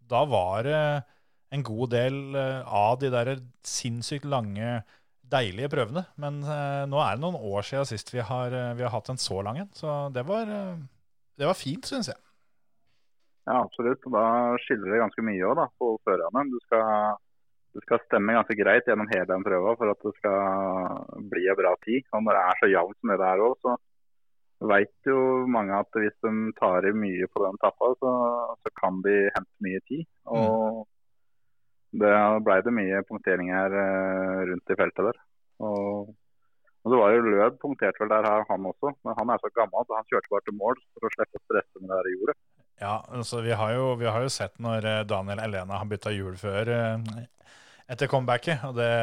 da var det en god del eh, av de der sinnssykt lange, deilige prøvene. Men nå er det noen år siden sist vi har, vi har hatt en så lang en, så det var, det var fint, syns jeg. Ja, absolutt. Da skiller det ganske mye òg, på førerne. Du skal, du skal stemme ganske greit gjennom hele den prøva for at det skal bli en bra tid. Og når det er så jevnt som det det er òg, så veit jo mange at hvis de tar i mye på den tappa, så, så kan de hente mye tid. Og det blei det mye punkteringer eh, rundt i feltet der. Og, og det var jo Løb punktert vel der, han også. Men han er så gammel så han kjørte bare til mål for å slippe å stresse med det jordet. Ja, altså vi har jo, vi har jo sett når eh, Daniel Elena har bytta hjul før eh, etter comebacket, og det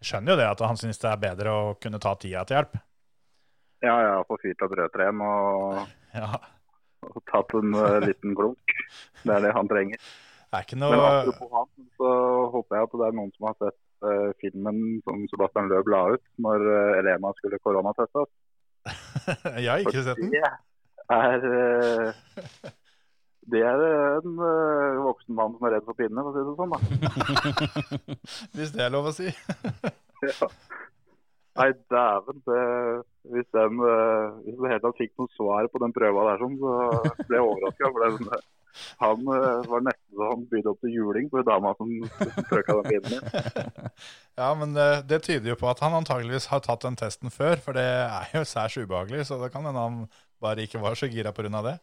skjønner jo det at han syns det er bedre å kunne ta tida til hjelp. Ja, jeg har fått fyrt opp rødtreen og, Ja, og tatt en eh, liten klunk. Det er det han trenger. det ikke Men noe apropos han, så håper jeg at det er noen som har sett uh, filmen som Sebastian Løb la ut når uh, Elena skulle koronatestes. Jeg har ikke sett den. Det er eh, Det er en uh, voksen mann som er redd for pinne, for å si det sånn. da. Hvis det er lov å si. Ja. Nei, dæven. Hvis den uh, hvis det helt tatt fikk noe svar på den prøva der, sånn, så ble jeg overraska. Han uh, var nesten så han bydde opp til juling for dama som trøkka den min. Ja, men det, det tyder jo på at han antageligvis har tatt den testen før, for det er jo særs ubehagelig, så det kan hende han bare ikke var så gira pga. det.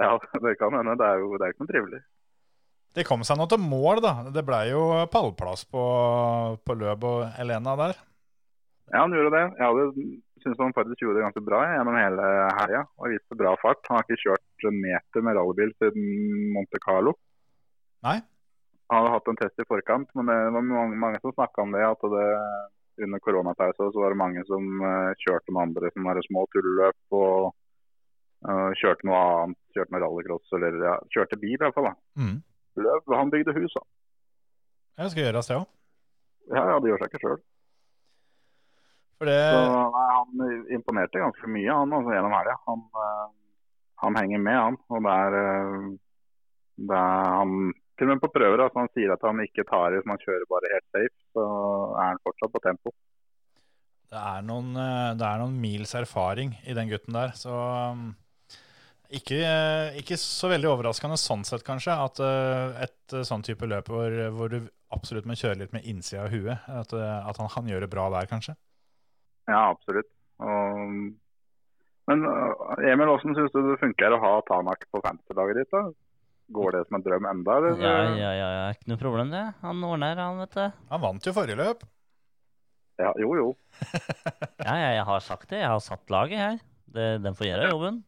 Ja, det kan hende. Det er jo det er ikke noe trivelig. De kom seg nå til mål, da. Det ble jo pallplass på, på Løb og Elena der. Ja, han gjorde det. Jeg hadde syntes han faktisk gjorde det ganske bra gjennom hele helga. Og viste bra fart. Han har ikke kjørt en meter med rallybil siden Monte Carlo. Nei. Han hadde hatt en test i forkant, men det var mange, mange som snakka om det. At det under koronapausen så var det mange som eh, kjørte med andre som var små tulløp og eh, kjørte noe annet. Kjørte med rallycross eller ja, kjørte bil i hvert fall. da. Mm. Løv, han bygde hus, da. Det skal gjøres, det òg. Ja, ja, det gjør seg ikke sjøl. Det han imponerte ganske mye han altså, gjennom helga. Han, eh, han henger med, han. Og det er, eh, det er han Til og med på prøver altså, han sier at han ikke tar i, hvis han kjører bare helt safe. Så er han fortsatt på tempo. Det er noen, det er noen mils erfaring i den gutten der, så um, ikke, ikke så veldig overraskende sånn sett, kanskje, at eh, et eh, sånn type løp hvor, hvor du absolutt må kjøre litt med innsida av huet, at, eh, at han han, gjør det bra der, kanskje. Ja, absolutt. Og, men Emil, hvordan syns du det funker å ha Tanak på fantasy-laget ditt? da? Går det som en drøm enda? Eller? Ja, ja, ja, ja, ikke noe problem det. Han ordner, han, vet du. Han vant jo forrige løp. Ja, jo, jo. Ja, ja, jeg har sagt det. Jeg har satt laget her. Det, den får gjøre jobben.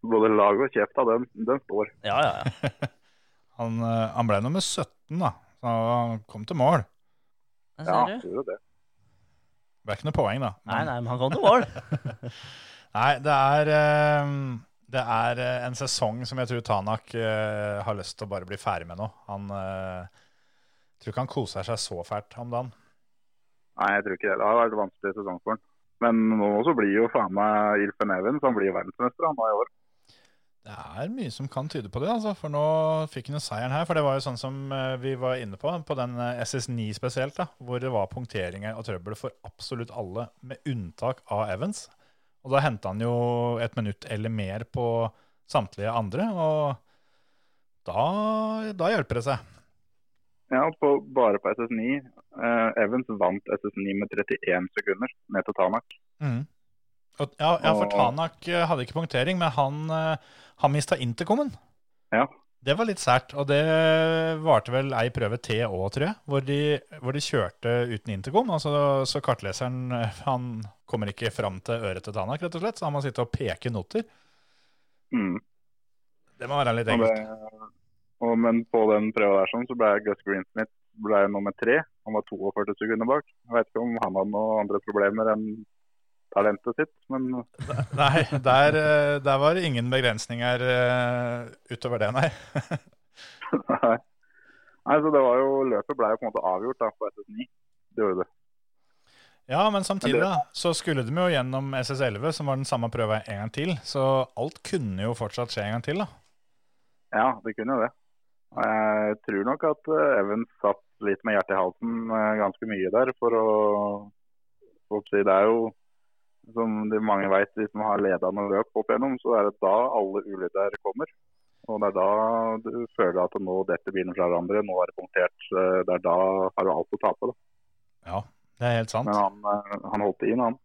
Både lag og kjefta, den, den står. Ja, ja, ja. Han, eh, han ble nummer 17, da, så han kom til mål. Ja, ser du. gjorde det. Det ble ikke noe poeng, da. Nei, nei, men han kom til mål. Nei, det er, eh, det er eh, en sesong som jeg tror Tanak har lyst til å bare bli ferdig med nå. Han jeg tror ikke han koser seg så fælt om dagen. Nei, jeg tror ikke det. Det har vært en vanskelig sesong for han. Men nå så blir jo faen meg Ilfen så han blir verdensmester han nå i år. Det er mye som kan tyde på det, altså, for nå fikk han jo seieren her. For det var jo sånn som eh, vi var inne på, på den eh, SS9 spesielt, da, hvor det var punkteringer og trøbbel for absolutt alle, med unntak av Evans. Og da henta han jo et minutt eller mer på samtlige andre, og da, da hjelper det seg. Ja, på, bare på SS9. Uh, Evans vant SS9 med 31 sekunder ned til Tanak. Mhm. Ja, ja, for Tanak eh, hadde ikke punktering, men han, eh, han mista intercomen. Ja. Det var litt sært, og det varte vel ei prøve til òg, tror jeg, hvor de, hvor de kjørte uten intercom. Altså, så kartleseren eh, han kommer ikke fram til øret til Tanak, rett og slett, så han må sitte og peke noter. Mm. Det må være litt enkelt. men på den prøva der sånn, så ble Gus Greensmith ble nummer tre. Han var 42 sekunder bak. Jeg vet ikke om han hadde noen andre problemer enn talentet sitt, men Nei, der, eh, der var det ingen begrensninger eh, utover det, nei. Nei. Nei, så det var jo, Løpet ble jo på en måte avgjort da, på SS9. Det gjorde det. Ja, men samtidig da, så skulle de jo gjennom SS11, som var den samme prøva en gang til. Så alt kunne jo fortsatt skje en gang til, da. Ja, det kunne jo det. Jeg tror nok at eh, Evans satt litt med hjertet i halsen eh, ganske mye der for å, for å si, Det er jo, som de mange vet, de som har leda noen løp opp igjennom, så er det da alle ulykker kommer. Og det er da du føler at nå detter bilen fra hverandre, nå er det punktert. eh, Det er da har du alt å tape. Da. Ja, det er helt sant. Men han, eh, han holdt det inn, han.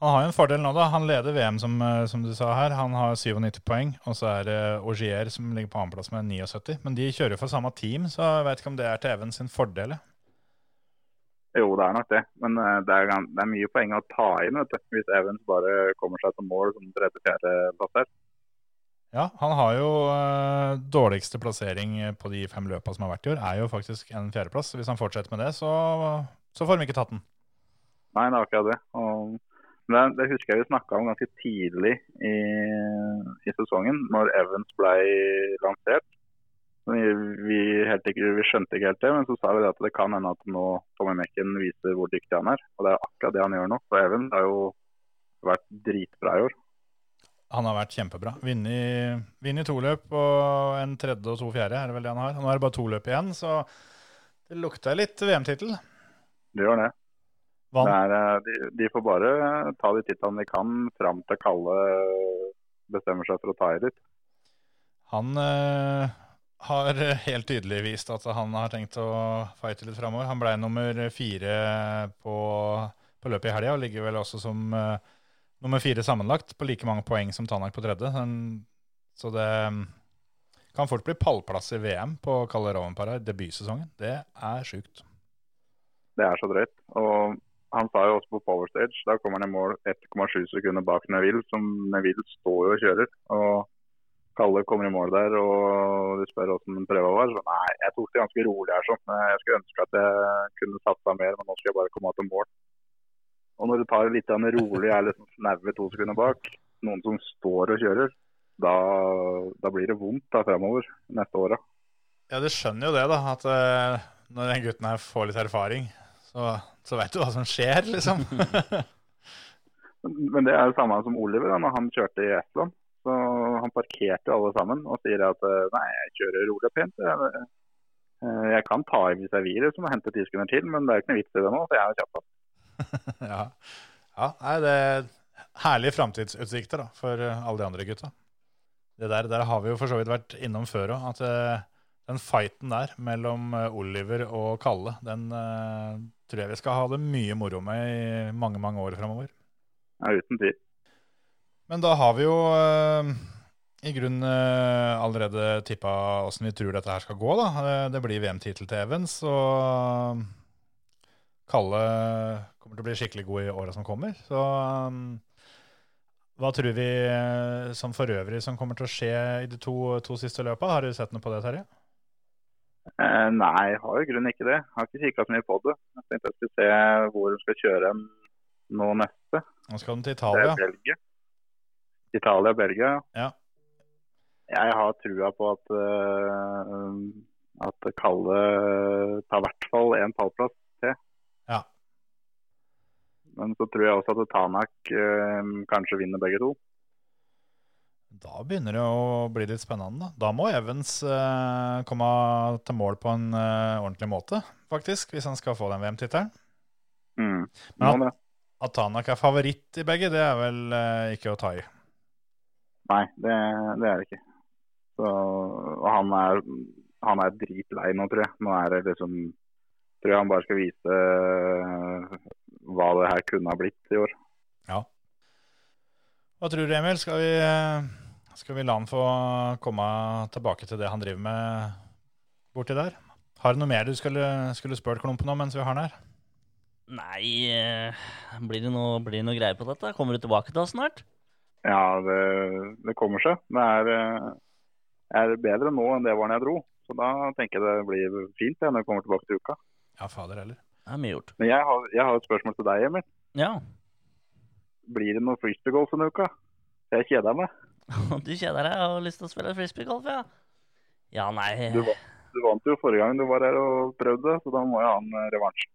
Han har jo en fordel nå, da. Han leder VM, som, eh, som du sa her. Han har 97 poeng. Og så er det Augier som ligger på annenplass med 79. Men de kjører jo for samme team, så jeg vet ikke om det er til Even sin fordel. Jo, det er nok det. Men eh, det er, det er mye poeng å ta inn vet du. hvis Evans bare kommer seg til mål som tredje-fjerde plass her. Ja, han har jo eh, dårligste plassering på de fem løpa som har vært i år, er jo faktisk en fjerdeplass. Hvis han fortsetter med det, så, så får de ikke tatt den. Nei, det er akkurat det. Og det, det husker jeg vi snakka om ganske tidlig i, i sesongen, når Evans ble lansert. Vi, vi, helt ikke, vi skjønte ikke helt det, men så sa vi det at det kan hende at nå Tommy Mekken viser hvor dyktig han er. Og det er akkurat det han gjør nå. For Even har jo vært dritbra i år. Han har vært kjempebra. Vunnet to løp og en tredje og to fjerde, er det vel det han har. Nå er det bare to løp igjen, så det lukter litt VM-tittel. Det gjør det. Det er, eh, de, de får bare ta de titlene de kan fram til Kalle bestemmer seg for å ta i litt. Han eh, har helt tydelig vist at han har tenkt å fighte litt framover. Han ble nummer fire på, på løpet i helga og ligger vel også som uh, nummer fire sammenlagt på like mange poeng som Tanak på tredje. Han- så det mm, kan fort bli pallplass i VM på Kalle Rovenpara i debutsesongen. Det er sjukt. Det er så drøyt. Og han sa jo også på Power Stage, da kommer han i mål 1,7 sekunder bak Neville, som Neville står jo og kjører. Og Kalle kommer i mål der, og de spør hvordan prøva var. Så nei, jeg tok det ganske rolig her sånn. Jeg skulle ønske at jeg kunne satsa mer, men nå skal jeg bare komme til mål. Og når du tar litt det rolig, er liksom snaue to sekunder bak, noen som står og kjører, da, da blir det vondt da fremover neste åra. Ja, du skjønner jo det, da. At uh, når den gutten her får litt erfaring, så, så veit du hva som skjer, liksom. Men det er det samme som Oliver da når han kjørte i Estland. Han parkerte alle sammen og sier at eh, nei, jeg kjører rolig og pent. Jeg, eh, jeg kan ta i hvis jeg vil det, som å hente ti sekunder til, men det er ikke noe vits i det nå, for jeg er kjapp. ja. ja, nei, det er herlige framtidsutsikter da, for eh, alle de andre gutta. Det der, der har vi jo for så vidt vært innom før òg. At den fighten der mellom Oliver og Kalle, den uh, tror jeg vi skal ha det mye moro med i mange, mange år framover. Ja, uten tvil. Men da har vi jo eh, i grunnen eh, allerede tippa åssen vi tror dette her skal gå. da. Eh, Det blir VM-tittel til Evans, og Kalle kommer til å bli skikkelig god i åra som kommer. Så hva tror vi eh, som for øvrig som kommer til å skje i de to, to siste løpa? Har du sett noe på det, Terje? Eh, nei, jeg har i grunnen ikke det. Jeg har ikke kikka så mye på det. Jeg tenkte jeg skulle se hvor de skal kjøre nå neste. Nå skal de til Italia. Belgia. Italia og Belgia. Ja. Jeg har trua på at, eh, at Kalle tar i hvert fall en pallplass til. Ja. Men så tror jeg også at Tanak eh, kanskje vinner begge to. Da begynner det å bli litt spennende. Da, da må Evans eh, komme til mål på en eh, ordentlig måte, faktisk, hvis han skal få den VM-tittelen. Mm. Men at. At Tanak er favoritt i begge, det er vel eh, ikke å ta i. Nei, det, det er det ikke. Så, og han er, han er dritlei nå, tror jeg. Nå er det liksom Tror jeg han bare skal vise eh, hva det her kunne ha blitt i år. Ja. Hva tror du, Emil? Skal vi, eh, skal vi la han få komme tilbake til det han driver med borti der? Har du noe mer du skulle, skulle spurt Klumpen om mens vi har han her? Nei, eh, blir det noe, blir det noe greier på dette? Kommer du tilbake til oss snart? Ja, det, det kommer seg. Det er, er bedre nå enn det var da jeg dro. Så da tenker jeg det blir fint det, når jeg kommer tilbake til uka. Ja, fader heller. Det er mye gjort. Men jeg har, jeg har et spørsmål til deg, Emil. Ja. Blir det noe frisbeegolf denne uka? Jeg kjeder meg. Du kjeder deg og har lyst til å spille frisbeegolf, ja? Ja, nei Du, du vant jo forrige gang du var her og prøvde, så da må jeg ha en eh, revansj.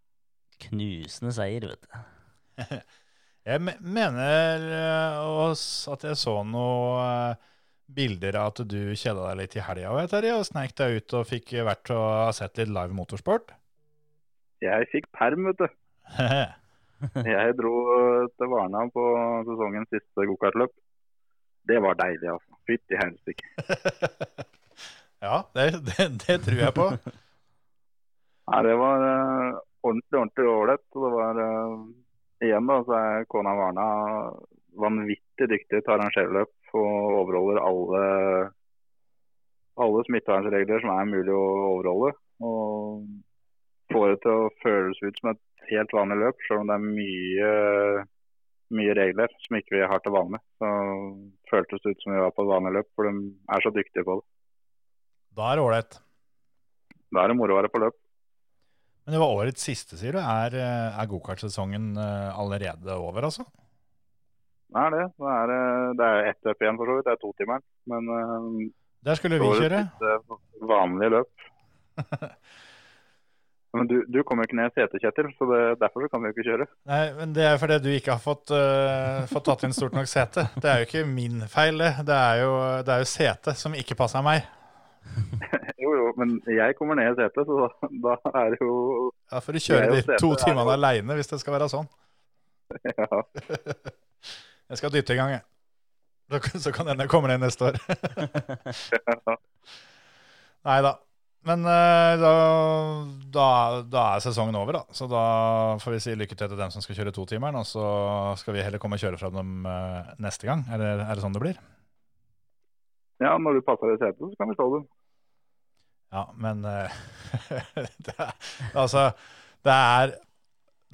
Knusende seier, vet du. Jeg mener eh, oss at jeg så noe eh, bilder av at du kjeda deg litt i helga og sneik deg ut og fikk vært og sett litt live motorsport. Jeg fikk perm, vet du. Jeg dro til Varna på sesongens siste gokartløp. Det var deilig, altså. Fytti helsike. ja, det, det, det tror jeg på. Nei, det var uh, ordentlig, ordentlig ålreit. Det var uh, igjen, da, så er kona Varna vanvittig dyktig til å arrangere løp og overholder alle alle smittevernregler som er mulig å overholde. Og får det til å føles ut som et helt vanlig løp, selv om det er mye, mye regler som ikke vi har til vanlig. Så føltes det ut som vi var på et vanlig løp, for de er så dyktige på det. Da er det ålreit. Da er det moro å være på løp. Men det var årets siste, sier du. Er, er gokartsesongen eh, allerede over, altså? Det er det. Det er, eh, det er ett løp igjen, for så vidt. Det er totimeren. Men eh, Der skulle vi kjøre. siste vanlige løp. Men du, du kommer jo ikke ned i setet, Kjetil, så det, derfor kan vi jo ikke kjøre. Nei, men Det er fordi du ikke har fått, uh, fått tatt inn stort nok sete. Det er jo ikke min feil, det. Det er jo, det er jo setet som ikke passer meg. Jo, jo, men jeg kommer ned i setet, så da, da er det jo Da får du kjøre de to timene aleine hvis det skal være sånn. Ja. Jeg skal dytte i gang, jeg. Så- kan hende jeg kommer ned neste år. Nei da. Men eh, da, da, da er sesongen over, da. Så da får vi si lykke til til dem som skal kjøre totimeren. Og så skal vi heller komme og kjøre fra dem eh, neste gang. Er det, er det sånn det blir? ja, når du passer i setet, så kan vi slå dem. Ja, men eh, det Altså, det er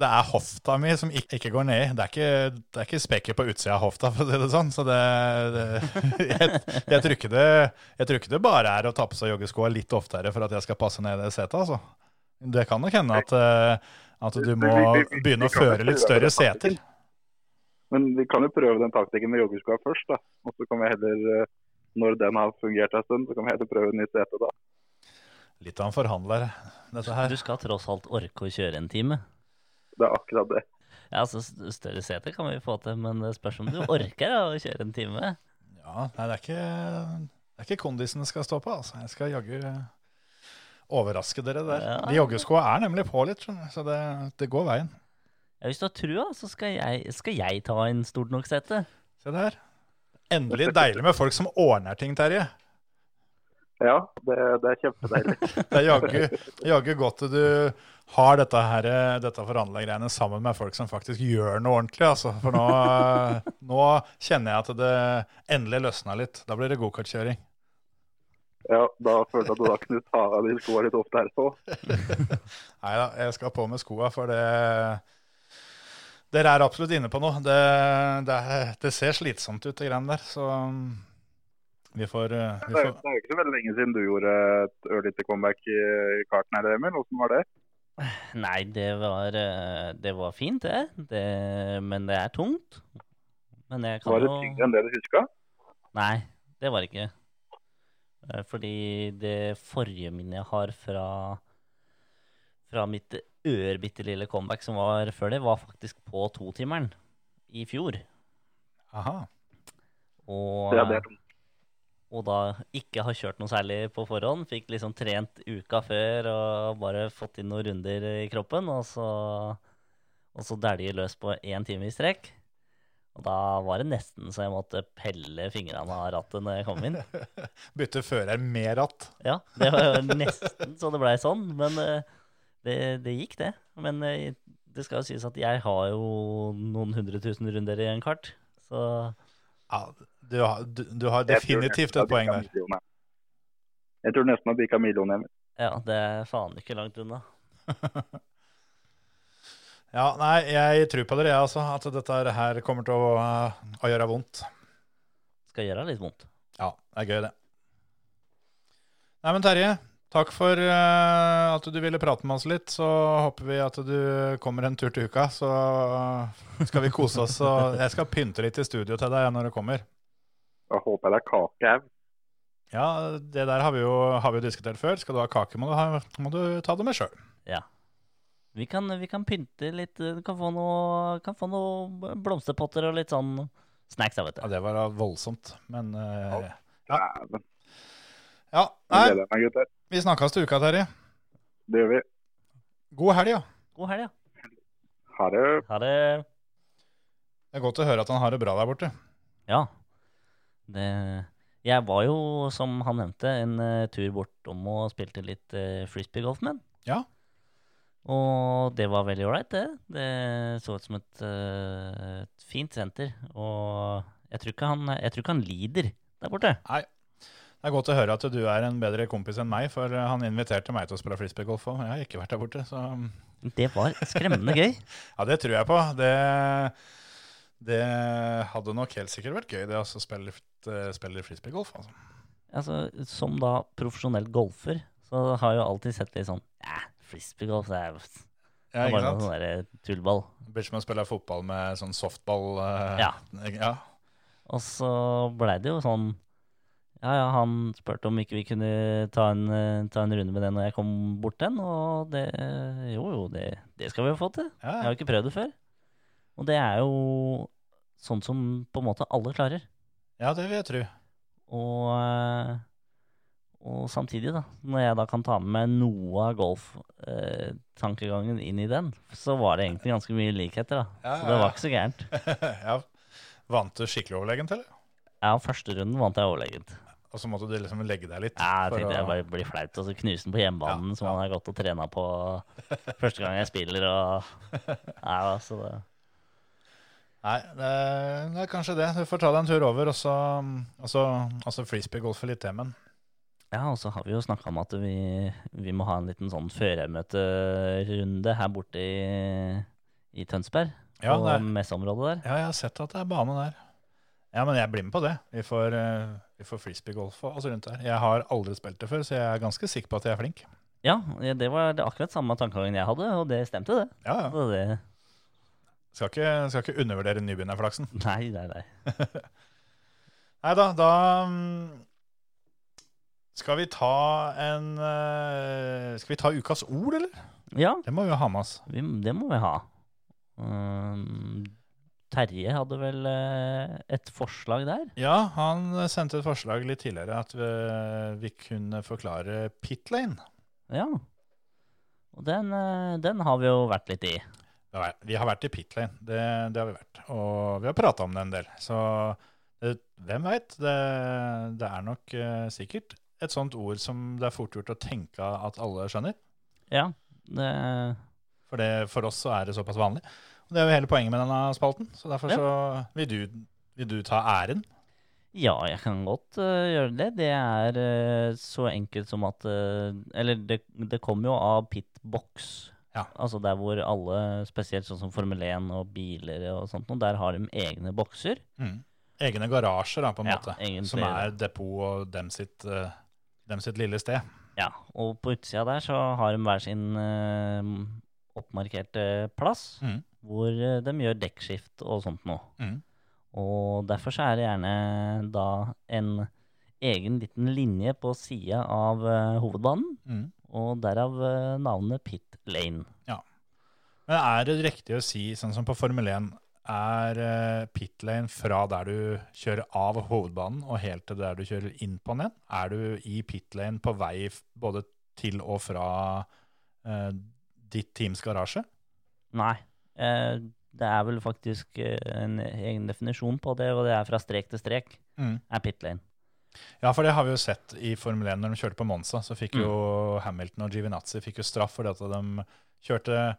det er hofta mi som ikke, ikke går ned. Det er ikke, det er ikke spekker på utsida av hofta, for å si det sånn. Så det, det jeg, jeg, tror ikke det, jeg tror ikke det bare er å ta på seg joggeskoa litt oftere for at jeg skal passe ned i det setet, altså. Det kan nok hende at, eh, at du må begynne å føre litt større seter. Men vi kan jo prøve den taktikken med joggeskoa først, da. Og så kan vi heller, eh, når den har fungert en stund, så kan vi heller prøve nytt sete da. Litt av en forhandler, dette her. Du skal tross alt orke å kjøre en time. Det er akkurat det. Ja, altså Større sete kan vi få til, men det spørs om du orker da, å kjøre en time. Ja, nei, det er ikke, det er ikke kondisen det skal stå på, altså. Jeg skal jaggu overraske dere der. Ja. De joggeskoa er nemlig på litt, så det, det går veien. Ja, hvis du har trua, så skal jeg, skal jeg ta en stort nok sete. Se der. Endelig deilig med folk som ordner ting, Terje. Ja, det, det er kjempedeilig. Det er jaggu, godt at du har dette, her, dette forhandlergreiene sammen med folk som faktisk gjør noe ordentlig. Altså. For nå, nå kjenner jeg at det endelig løsna litt. Da blir det gokartkjøring. Ja, da følte jeg at du da kunne ta av de skoene litt ofte her så. Nei da, jeg skal på med skoa, for det Dere er absolutt inne på noe. Det, det, det ser slitsomt ut, de greiene der. Så vi får, uh, vi Det får det er jo ikke så veldig lenge siden du gjorde et ørlite comeback i, karten her, Emil. Hvordan var det? Nei, det var, eh, det var fint, det. det. Men det er tungt. Men jeg kan Var det tyngre enn det du huska? Nei, det var det ikke. Eh, Fordi det forrige minnet jeg har fra fra mitt ørbitte lille comeback som var før det, var faktisk på totimeren i fjor. Aha. Og, Ja, det er tungt. Og da ikke har kjørt noe særlig på forhånd. Fikk liksom trent uka før og bare fått inn noen runder i kroppen. Og så, og så dælje løs på én time i strekk. Og da var det nesten så jeg måtte pelle fingrene av rattet når jeg kom inn. Bytte fører med ratt. Ja, det var jo nesten så det blei sånn. Men eh, det, det gikk, det. Men eh, det skal jo sies at jeg har jo noen hundre tusen runder i en kart. Så Ja, du, har, du, du har definitivt et poeng der. millioner. Jeg tror nesten at vi kan millioner. Emil. ja, det er faen ikke langt unna. Ja, nei, jeg tror på dere, jeg, altså. At dette her kommer til å, uh, å gjøre vondt. Skal gjøre litt vondt. Ja, det er gøy, det. Nei, men Terje, takk for uh, at du ville prate med oss litt. Så håper vi at du kommer en tur til uka, så skal vi kose oss. Og jeg skal pynte litt i studio til deg når du kommer. Da håper jeg det er kake òg. Ja, det der har vi jo, har vi jo diskutert før. Skal du ha kake, må du, ha, må du ta det med sjøl. Ja. Vi kan, vi kan pynte litt. Du kan få noen noe blomsterpotter og litt sånn snacks, vet vet Ja, det var voldsomt, men uh, Ja. Ja. Nei, jeg vi snakkes til uka, Terje. Det gjør vi. God helg, ja. God helg, ja. Ha det. Ha det. Det er godt å høre at han har det bra der borte. Ja. Det Jeg var jo, som han nevnte, en uh, tur bortom og spilte litt uh, frisbeegolf med. Ja. Og det var veldig ålreit, det. Det så ut som et, uh, et fint senter. Og jeg tror, han, jeg tror ikke han lider der borte. Nei. Det er godt å høre at du er en bedre kompis enn meg, for eh, han inviterte meg til å spille frisbeegolf, Men jeg har ikke vært der borte. Så Det var skremmende gøy. ja, det tror jeg på. Det, Det hadde nok helt sikkert vært gøy, det å altså spille, litt- spille frisbeegolf. Altså. Altså, som da profesjonell golfer, så har jeg jo alltid sett litt sånn eh, frisbeegolf, det er, Ja, ikke bare sant? sånn der tullball. Det blir som å spille fotball med sånn softball. eh, Ja. ja. Og så blei det jo sånn Ja, ja, han spurte om ikke vi kunne ta en, eh, ta en runde med det når jeg kom bort den, og det Jo, jo, det, det skal vi jo få til. Jeg har jo ikke prøvd det før. Og det er jo sånn som på en måte alle klarer. ja, det vil jeg tro. Og, eh, og samtidig, da, når jeg da kan ta med meg noe av golftankegangen inn i den, så var det egentlig ganske mye likheter, da. Ja, Så det var ikke så gærent. ja. Vant du skikkelig overlegent, eller? Ja, første runden vant jeg overlegent. Og så måtte du liksom legge deg litt? Ja, jeg for tenkte å- jeg bare blir flaut, og så knuse den på hjemmebanen, Ja, som man har gått og trena på første gang jeg spiller, og Ja, så det Nei, det det er kanskje det. Du får ta deg en tur over, og så altså, altså frisbeegolfe litt til, men Ja, og så har vi jo snakka om at vi, vi må ha en liten sånn førermøterunde her borte i, i Tønsberg. Ja, på messeområdet der. Ja, jeg har sett at det er bane der. Ja, men jeg blir med på det. Vi får, eh, vi får frisbeegolf og oss rundt der. Jeg har aldri spilt det før, så jeg er ganske sikker på at jeg er flink. Ja, det var det akkurat samme tankegangen jeg hadde, og det stemte, det. Ja, ja. Så det Skal ikke, skal ikke undervurdere nybegynnerflaksen. nei, nei, nei. Nei da, da mm, skal vi ta en eh, Skal vi ta ukas ord, eller? Ja, Det må vi ha med oss. vi, det må vi ha. Um, Terje hadde vel eh, et forslag der? Ja, han sendte et forslag litt tidligere at vi, vi kunne forklare pit lane. Ja. Og den, eh, den har vi jo vært litt i. Vi har vært i pit lane, det, det har vi vært. Og vi har prata om det en del. Så det, hvem veit? Det, det er nok eh, sikkert et sånt ord som det er fort gjort å tenke at alle skjønner. Ja, det For, det, for oss så er det såpass vanlig. Og det er jo hele poenget med denne spalten. Så derfor Ja. så vil du, vil du ta æren. Ja, jeg kan godt uh, gjøre det. Det er uh, så enkelt som at uh, Eller det, det kommer jo av pitbox. Ja. Altså der hvor alle, spesielt sånn som Formel 1 og biler og sånt, der har de egne bokser. Mm. Egne garasjer, da, på en Ja, måte. egentlig Som er depot og dem sitt, eh, dem sitt lille sted. Ja, og på utsida der så har de hver sin eh, oppmarkerte plass, Mm. hvor eh, de gjør dekkskift og sånt noe. Mm. Og derfor så er det gjerne da en egen liten linje på sida av hovedbanen, Mm. Og derav eh, navnet Pit Lane. Ja. Men er det riktig å si, sånn som på Formel 1, er uh, pit lane fra der du kjører av hovedbanen og helt til der du kjører inn på den igjen? Er du i pit lane på vei både til og fra eh, ditt teams garasje? Nei, eh, det er vel faktisk eh, en egen definisjon på det, og det er fra strek til strek, er Pit Lane. Ja, for det har vi jo sett i Formel 1 når de kjørte på Monza. Så fikk Mm. jo Hamilton og Giovinazzi fikk jo straff fordi at de kjørte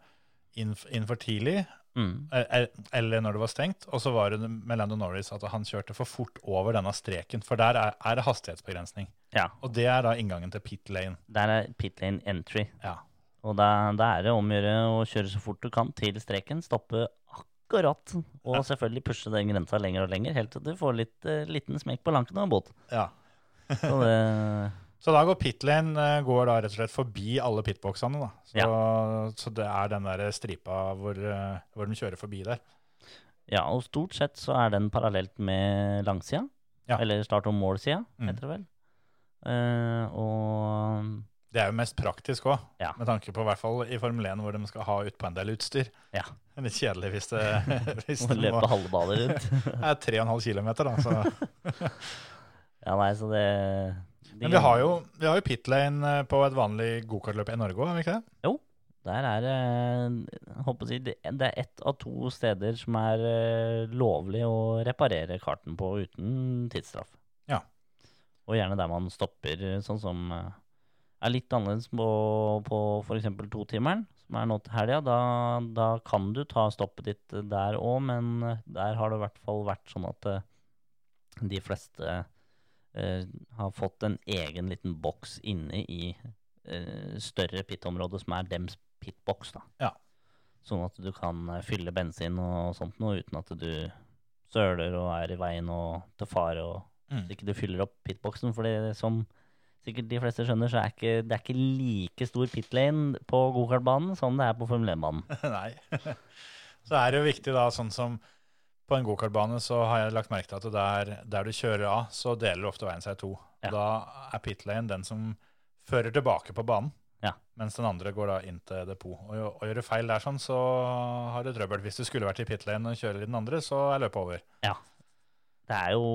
inn, inn for tidlig, Mm. eh, eh, eller når det var stengt. Og så var det med Lando Norris at han kjørte for fort over denne streken, for der er, er det hastighetsbegrensning. Ja, Og det er da inngangen til pit lane. der er Pit Lane entry. Ja. Og da, da er det om å gjøre å kjøre så fort du kan til streken, stoppe akkurat, og Ja. selvfølgelig pushe den grensa lenger og lenger, helt til du får litt uh, liten smekk på lanken og en bot. ja. Så det, Så da går pitlane eh, går da rett og slett forbi alle pitboxene. da. Så, så det er den der stripa hvor, eh, hvor de kjører forbi der. ja, og stort sett så er den parallelt med langsida, Ja. eller start- og målsida, Mm. heter det vel. Uh, og Det er jo mest praktisk òg, Ja. med tanke på i hvert fall i Formel 1 hvor de skal ha utpå en del utstyr. Ja. Det er litt kjedelig hvis det, hvis må, løpe halve baller rundt. det er 3,5 km. Da, så. ja, nei, så det de- Men vi har jo, vi har jo pit lane eh, på et vanlig gokartløp i Norge òg, har vi ikke det? Der er jeg si, det er ett av to steder som er eh, lovlig å reparere karten på uten tidsstraff. Ja. Og gjerne der man stopper, sånn som eh, er litt annerledes på, på f.eks. totimeren, som er nå til helga. Da, da kan du ta stoppet ditt der òg, men der har det i hvert fall vært sånn at eh, de fleste eh, har fått en egen liten boks inne i eh, større pit-område som er dems pitboks. da. Ja. Sånn at du kan eh, fylle bensin og sånt noe uten at du søler og er i veien og til fare, og Mm. ikke du fyller opp pitboksen. Det som sikkert de fleste skjønner, så er ikke, det er ikke like stor pitlane på gokartbanen som det er på Formel 1-banen. Nei. Så er det jo viktig da, sånn som på en gokartbane så har jeg lagt merke til at der, der du kjører av, så deler ofte veien seg i to. Ja. Da er pit lane den som fører tilbake på banen, Ja. mens den andre går da inn til depot. Og, og gjør du feil der sånn, så har du trøbbel. Hvis du skulle vært i pit lane og kjører i den andre, så er løpet over. Ja. Det er jo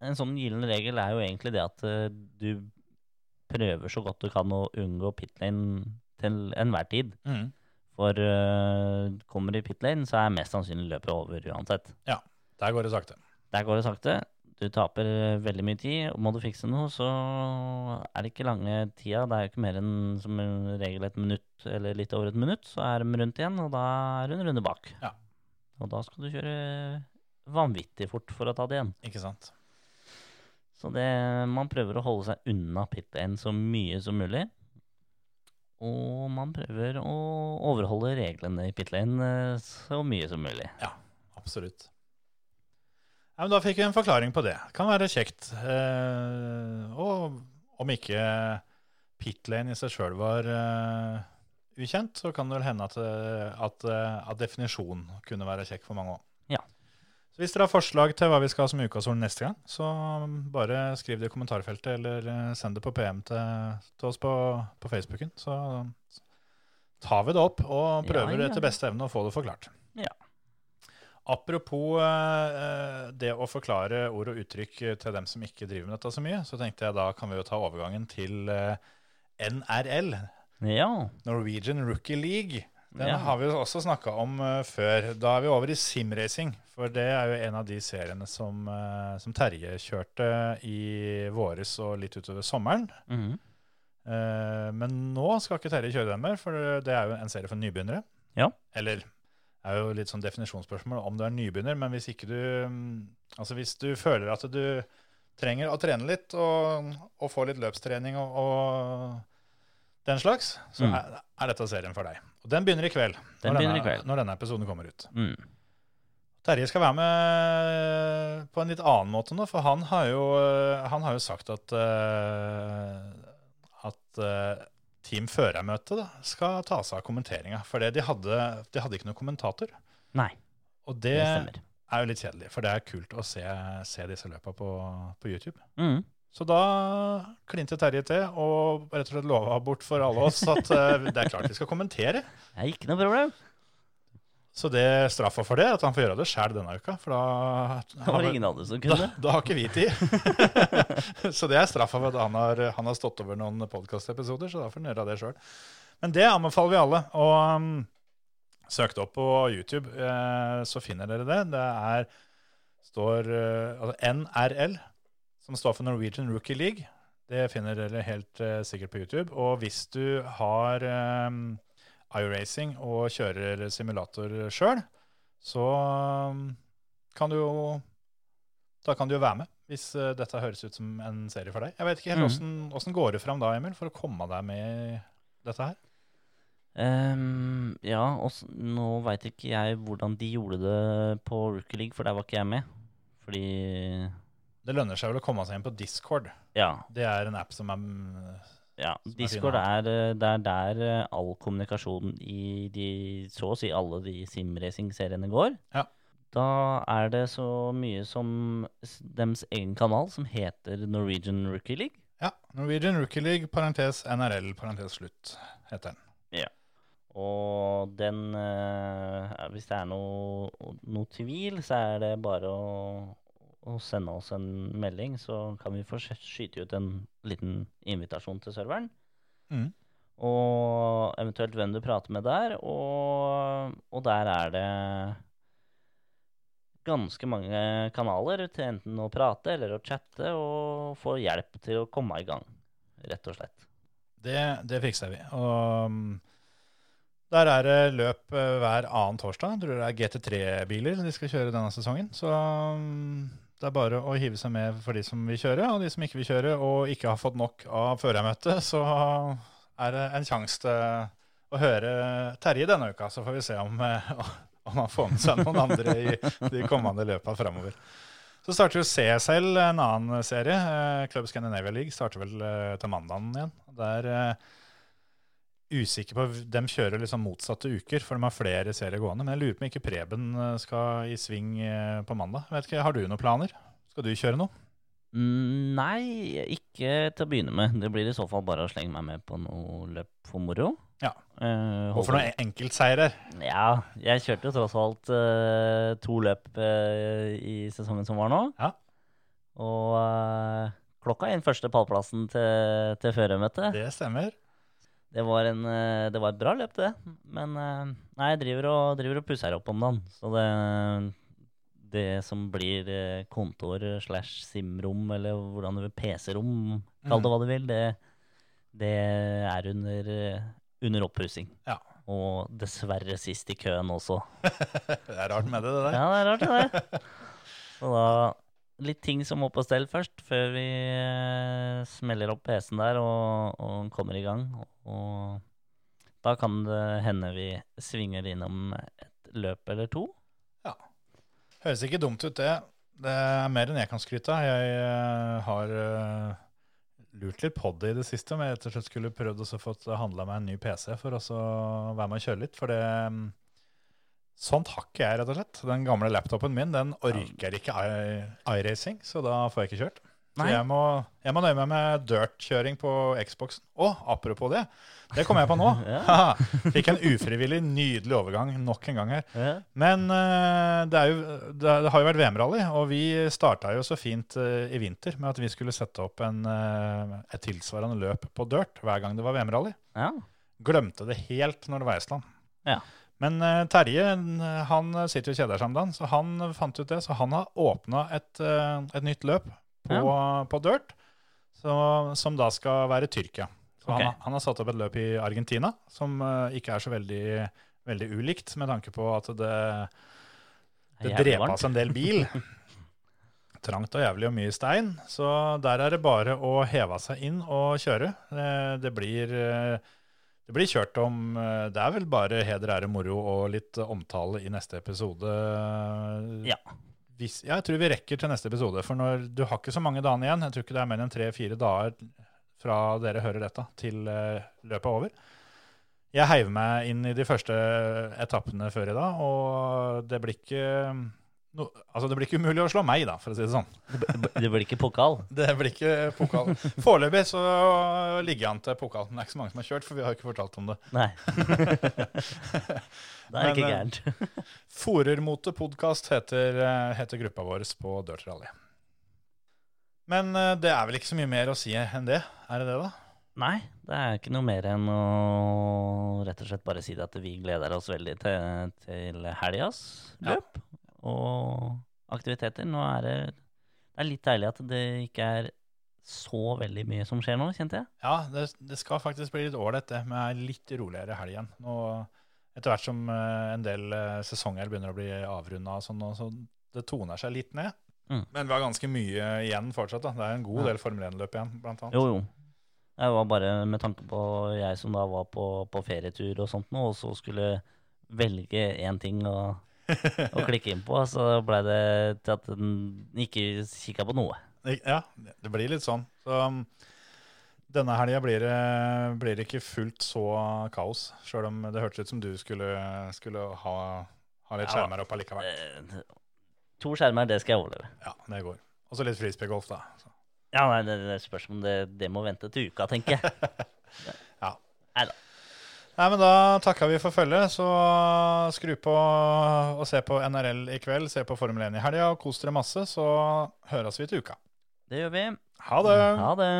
En sånn gyllen regel er jo egentlig det at eh, du prøver så godt du kan å unngå pitlane til enhver tid. For uh, kommer i pitlane, så er mest sannsynlig løpet over uansett. Ja, Der går det sakte. Der går det sakte. Du taper eh, veldig mye tid. og Må du fikse noe, så er det ikke lange tida. Det er jo ikke mer enn som en regel et minutt, eller litt over et minutt, så er de rundt igjen, og da er hun runde bak. Ja. Og da skal du kjøre vanvittig fort for å ta det igjen. Ikke sant? Så det, man prøver å holde seg unna pit lane så mye som mulig. Og man prøver å overholde reglene i pit lane eh, så mye som mulig. Absolutt. Ja, men da fikk vi en forklaring på det. Kan være kjekt. Eh, og om ikke pit lane i seg sjøl var eh, ukjent, så kan det vel hende at, eh, at, eh, at definisjonen kunne være kjekk for mange òg. Ja. Hvis dere har forslag til hva vi skal ha som ukas ord neste gang, så bare skriv det i kommentarfeltet, eller eh, send det på PM til, til oss på, på Facebooken. Så tar vi det opp og prøver Ja, ja. etter beste evne å få det forklart. Ja. Apropos eh, det å forklare ord og uttrykk til dem som ikke driver med dette så mye, så tenkte jeg da kan vi jo ta overgangen til eh, NRL, Ja. Norwegian Rookie League. Den har vi jo også snakka om eh, før. Da er vi over i simracing, for det er jo en av de seriene som, eh, som Terje kjørte i våres og litt utover sommeren. Mm -hmm. uh, men nå skal ikke Terje kjøre den mer, for det er jo en serie for nybegynnere. Ja. Eller det er jo litt sånn definisjonsspørsmål om du er nybegynner, men hvis ikke du mm, Altså hvis du føler at du trenger å trene litt og, og få litt løpstrening og, og den slags, så Mm. er, er dette serien for deg. Og den begynner i kveld. Den når denne, i kveld. Når denne episoden kommer ut. Mm. Terje skal være med på en litt annen måte nå, for han har jo, han har jo sagt at, eh, at eh, Team Førermøte skal ta seg av kommenteringa. For de hadde, de hadde ikke noen kommentator. Nei, Og det, det stemmer. er jo litt kjedelig, for det er kult å se, se disse løpa på, på YouTube. Mm. Så da klinte Terje til og rett og slett lova bort for alle oss at eh, det er klart vi skal kommentere. Det er ikke noe problem. Så det straffa for det er at han får gjøre det sjæl denne uka. For da Det var ingen andre som kunne. Da, da har ikke vi tid. så det er straffa for at han har, han har stått over noen podkastepisoder, så da får han gjøre det sjøl. Men det anbefaler vi alle. Og um, søk det opp på YouTube, eh, så finner dere det. Det er står eh, altså NRL, som står for Norwegian Rookie League. Det finner dere helt eh, sikkert på YouTube. Og hvis du har um, iRacing og kjører simulator sjøl, så um, kan du jo da kan du jo være med, hvis eh, dette høres ut som en serie for deg. Jeg vet ikke helt åssen mm. går det fram da, Emil, for å komme deg med i dette her? Um, ja, og nå veit ikke jeg hvordan de gjorde det på Rookie League, for der var ikke jeg med. Fordi Det lønner seg vel å komme seg inn på Discord. Ja, Det er en app som er ja Discord er, eh, det er der eh, all kommunikasjon i de så å si alle de simracing-seriene går. Ja. Da er det så mye som deres egen kanal, som heter Norwegian Rookie League. Ja, Norwegian Rookie League, parentes NRL, parentes slutt, heter den. Ja. Og den eh, Hvis det er noe, noe tvil, så er det bare å, å sende oss en melding, så kan vi få skyte ut en liten invitasjon til serveren. Mm. Og eventuelt hvem du prater med der. Og, og der er det ganske mange kanaler til enten å prate eller å chatte og få hjelp til å komme i gang, rett og slett. Det, det fikser vi. Og mm, der er det løp eh, hver annen torsdag. Jeg tror det er GT3-biler de skal kjøre denne sesongen. Så mm, det er bare å hive seg med for de som vil kjøre, og de som ikke vil kjøre og ikke har fått nok av førermøtet, så er det en sjanse til å høre Terje denne uka. Så får vi se om, eh, om han får med seg noen andre i de kommende løpene framover. Så starter jo CSL, en annen serie. eh, Club Scandinavia League starter vel eh, til mandagen igjen. Der usikker på De kjører liksom motsatte uker, for de har flere serier gående. Men jeg lurer på om ikke Preben eh, skal i sving eh, på mandag. Vet ikke, Har du noen planer? Skal du kjøre noe? Mm, Nei, ikke til å begynne med. Det blir i så fall bare å slenge meg med på noe løp for moro. Ja. Uh, Og for noen enkeltseirer. Ja, jeg kjørte jo tross alt uh, to løp uh, i sesongen som var nå. Ja. Og klokka inn første pallplassen til, til førermøtet. Det stemmer. Det var, en, eh, det var et bra løp, det. Men eh, nei, jeg driver og, driver og pusser opp om dagen. Så det, det som blir eh, kontor slash simrom, eller hvordan du vil PC-rom, kall det hva du vil, det, det er under, under oppussing. Ja. Og dessverre sist i køen også. Det er rart med det, det der. Ja, det er rart, det der. Så da litt ting som må på stell først, før vi eh, smeller opp PC-en der og, og kommer i gang. Og da kan det hende vi svinger innom et løp eller to. Ja. Høres ikke dumt ut, det. Det er mer enn jeg kan skryte av. Jeg uh, har uh, lurt litt på det i det siste, om jeg rett skulle prøvd å få handla meg en ny PC for å være med og kjøre litt. For det mm, Sånt har ikke jeg, rett og slett. Den gamle laptopen min den orker ikke iRacing, så da får jeg ikke kjørt. Så jeg må, jeg må nøye meg med dirt-kjøring på Xboxen. Å, apropos det. Det kom jeg på nå. Fikk en ufrivillig nydelig overgang nok en gang her. Men eh, det, jo, det, har jo vært VM-rally, og vi starta jo så fint eh, i vinter med at vi skulle sette opp en, eh, et tilsvarende løp på dirt hver gang det var VM-rally. ja. Glemte det helt når det var Estland. Ja. Men eh, Terje han sitter jo og kjeder seg om dagen, så han fant ut det. Så han har åpna et, eh, et nytt løp på, på dirt, så, som da skal være Tyrkia. Så okay. han, han har satt opp et løp i Argentina, som eh, ikke er så veldig, veldig ulikt, med tanke på at det, det drepes en del bil. Trangt og jævlig og mye stein. Så der er det bare å heve seg inn og kjøre. Det, det, blir, det blir kjørt om eh, Det er vel bare heder, ære, moro og litt omtale i neste episode. Ja. Hvis, ja, jeg tror vi rekker til neste episode. For når, du har ikke så mange dager igjen. Jeg tror ikke det er mer enn tre-fire dager fra dere hører dette, til eh, løpet er over. Jeg heiv meg inn i de første etappene før i dag, og det blir ikke no, altså det blir ikke umulig å slå meg, da, for å si det sånn. Det blir ikke pokal. Det blir ikke pokal. Foreløpig så ligger jeg an til pokal. Men det er ikke så mange som har kjørt, for vi har ikke fortalt om det. Nei. det er ikke Men, eh, gærent. Forermote podkast heter, eh, heter gruppa vår på Dirt Rally. Men eh, det er vel ikke så mye mer å si enn det? Er det det, da? Nei, det er ikke noe mer enn å rett og slett bare si det at vi gleder oss veldig til, til helgas Ja. Og aktiviteter. Nå er det, det er litt deilig at det ikke er så veldig mye som skjer nå, kjente jeg. Ja, det, det skal faktisk bli litt ålreit, det, med litt roligere helg igjen. Etter hvert som eh, en del eh, sesonger begynner å bli avrunda, sånn, så det toner seg litt ned. Mm. Men vi har ganske mye igjen fortsatt. da. Det er en god Ja. del Formel 1-løp igjen, blant annet. Jo, jo. Jeg var bare med tanke på jeg som da var på, på ferietur og sånt nå, og så skulle velge én ting å, å klikke inn på, så ble det til at den ikke kikka på noe. Ja, det blir litt sånn. Så um, denne helga blir, det- blir det ikke fullt så kaos, sjøl om det hørtes ut som du skulle, skulle ha, ha litt skjermer opp allikevel. Eh, To skjermer, det skal jeg overleve. Ja, det går. Og så litt frisbeegolf, da. Så. Ja, nei, det, det spørs om det, det må vente til uka, tenker jeg. Ja. Neida. Nei, men da takker vi for følget. Så skru på og se på NRL i kveld. Se på Formel 1 i helga og kos dere masse. Så høres vi til uka. Det gjør vi. Ha det! Ha det.